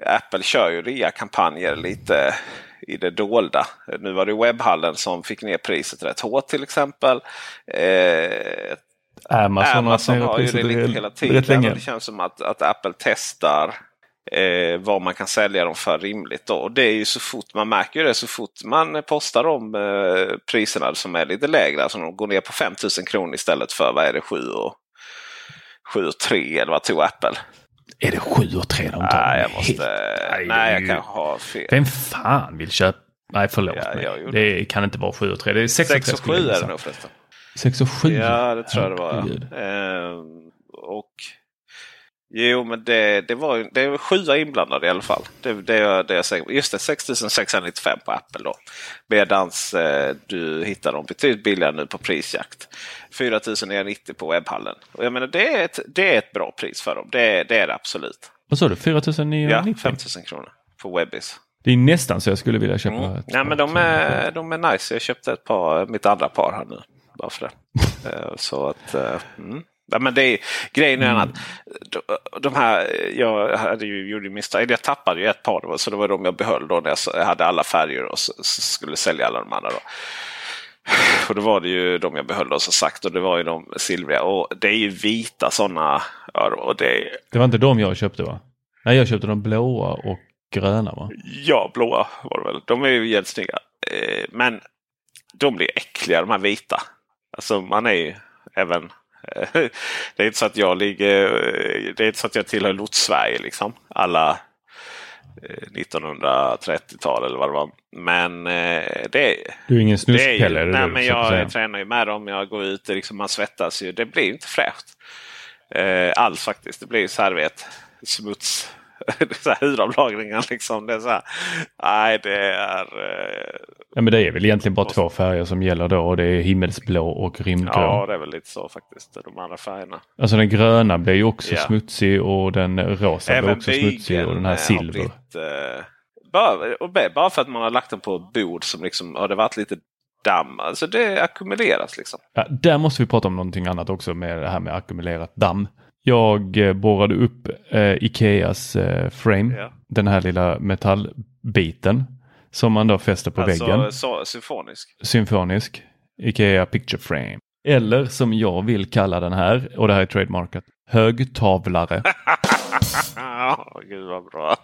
S1: Apple kör ju rea-kampanjer lite i det dolda. Nu var det webbhallen som fick ner priset rätt hårt till exempel. Eh,
S2: Amazon,
S1: Amazon har ju det lite hela tiden. Det känns som att, att Apple testar eh, vad man kan sälja dem för rimligt. Då. Och det är ju så fort man märker det så fort man postar om eh, priserna som är lite lägre. Alltså de går ner på 5000 kronor istället för vad är det 7 och, 7 och 3 eller vad tog Apple?
S2: Är det 7 och 3 de tar?
S1: Nej, jag måste... Nej, nej jag kan ha fel.
S2: Vem fan vill köpa? Nej, förlåt ja, mig. Det kan inte vara 7 och 3. Det är 6 och 3.
S1: 6 och 7 är det nog förresten.
S2: 6 och 7?
S1: Ja, det tror jag det var. Ehm, och Jo, men det, det var det var sjua inblandade i alla fall. Det, det, det jag säger. Just det, 6695 på Apple då. Medan eh, du hittar dem betydligt billigare nu på prisjakt. 4990 på webbhallen. Och jag menar, det, är ett, det är ett bra pris för dem. Det, det är det absolut.
S2: Vad sa du? 4990?
S1: Ja, 5000 kronor på Webbis.
S2: Det är nästan så jag skulle vilja köpa. Mm.
S1: Nej, men de är, de är nice. Jag köpte ett par, mitt andra par här nu. Bara för det. Eh, så att, eh, mm. Ja, men det är, grejen är mm. att de här, jag hade ju gjort misstag. Jag tappade ju ett par så det var de jag behöll då när jag hade alla färger och skulle sälja alla de andra. Då. Och då var det ju de jag behöll som sagt och det var ju de silvriga. Och det är ju vita sådana. Ja, det...
S2: det var inte de jag köpte va? Nej jag köpte de blåa och gröna va?
S1: Ja blåa var det väl. De är ju jättesnygga. Eh, men de blir äckliga de här vita. Alltså man är ju även det är inte så att jag ligger, det är inte så att jag tillhör Lots-Sverige liksom. Alla 1930-tal eh, eller vad det var. Men eh, det,
S2: du är ingen snuskpelle?
S1: Nej, men jag tränar ju med dem. Jag går ut, liksom, man svettas ju. Det blir inte fräscht. Eh, alls faktiskt. Det blir så här, vet, smuts så här hudavlagringar liksom. Det är så här, nej, det är... Eh,
S2: ja, men det är väl egentligen bara två färger som gäller då och det är himmelsblå och rymdgrå.
S1: Ja, det är väl lite så faktiskt. De andra färgerna.
S2: Alltså den gröna blir ju också ja. smutsig och den rosa Även blir också smutsig och den här silver. Blivit,
S1: eh, bara, och bara för att man har lagt den på ett bord som liksom har det varit lite damm. Alltså det ackumuleras liksom.
S2: Ja, där måste vi prata om någonting annat också med det här med ackumulerat damm. Jag eh, borrade upp eh, Ikeas eh, frame, ja. den här lilla metallbiten som man då fäster på alltså, väggen.
S1: Så, symfonisk?
S2: Symfonisk. Ikea Picture Frame. Eller som jag vill kalla den här, och det här är trademarkat, högtavlare.
S1: oh, Gud vad bra.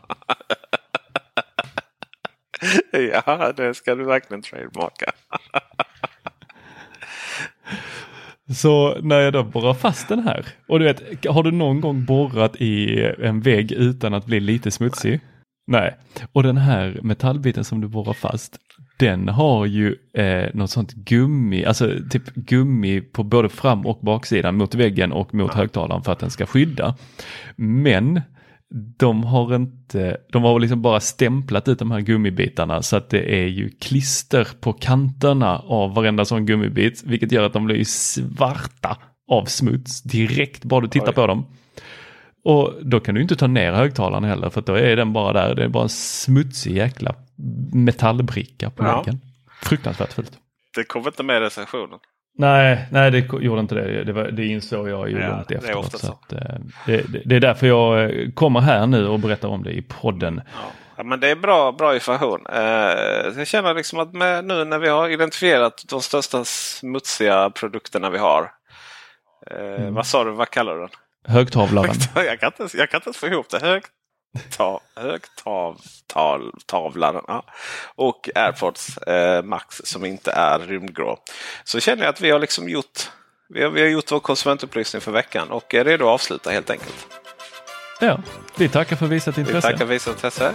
S1: ja, det ska du verkligen trademarka.
S2: Så när jag då borrar fast den här och du vet, har du någon gång borrat i en vägg utan att bli lite smutsig? Nej. Och den här metallbiten som du borrar fast, den har ju eh, något sånt gummi, alltså typ gummi på både fram och baksidan mot väggen och mot högtalaren för att den ska skydda. Men de har inte, de har liksom bara stämplat ut de här gummibitarna så att det är ju klister på kanterna av varenda sån gummibit, vilket gör att de blir svarta av smuts direkt bara du tittar Oj. på dem. Och då kan du inte ta ner högtalaren heller för då är den bara där, det är bara en smutsig jäkla metallbricka på ja. väggen. Fruktansvärt fult.
S1: Det kommer inte med i recensionen.
S2: Nej, nej det gjorde inte det. Det, var, det insåg jag ju ja, långt efteråt. Det är, så. Att, eh, det, det, är därför jag eh, kommer här nu och berättar om det i podden.
S1: Ja. ja men det är bra, bra information. Eh, jag känner liksom att med, nu när vi har identifierat de största smutsiga produkterna vi har. mm. Vad sa du, vad kallar du den?
S2: Högtavlaren.
S1: jag, kan inte, jag kan inte ens få ihop det. Hög, ta, högtavlaren. Ja. Och AirPods eh, Max som inte är rymdgrå. Så känner jag att vi har liksom gjort vi har, vi har gjort vår konsumentupplysning för veckan och är redo att avsluta helt enkelt.
S2: Ja, vi tackar för visat intresse.
S1: Vi tackar för visat intresse.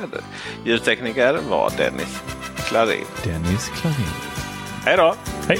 S1: Ljudtekniker var Dennis Klarin.
S2: Dennis Klarin.
S1: Hej då!
S2: Hej!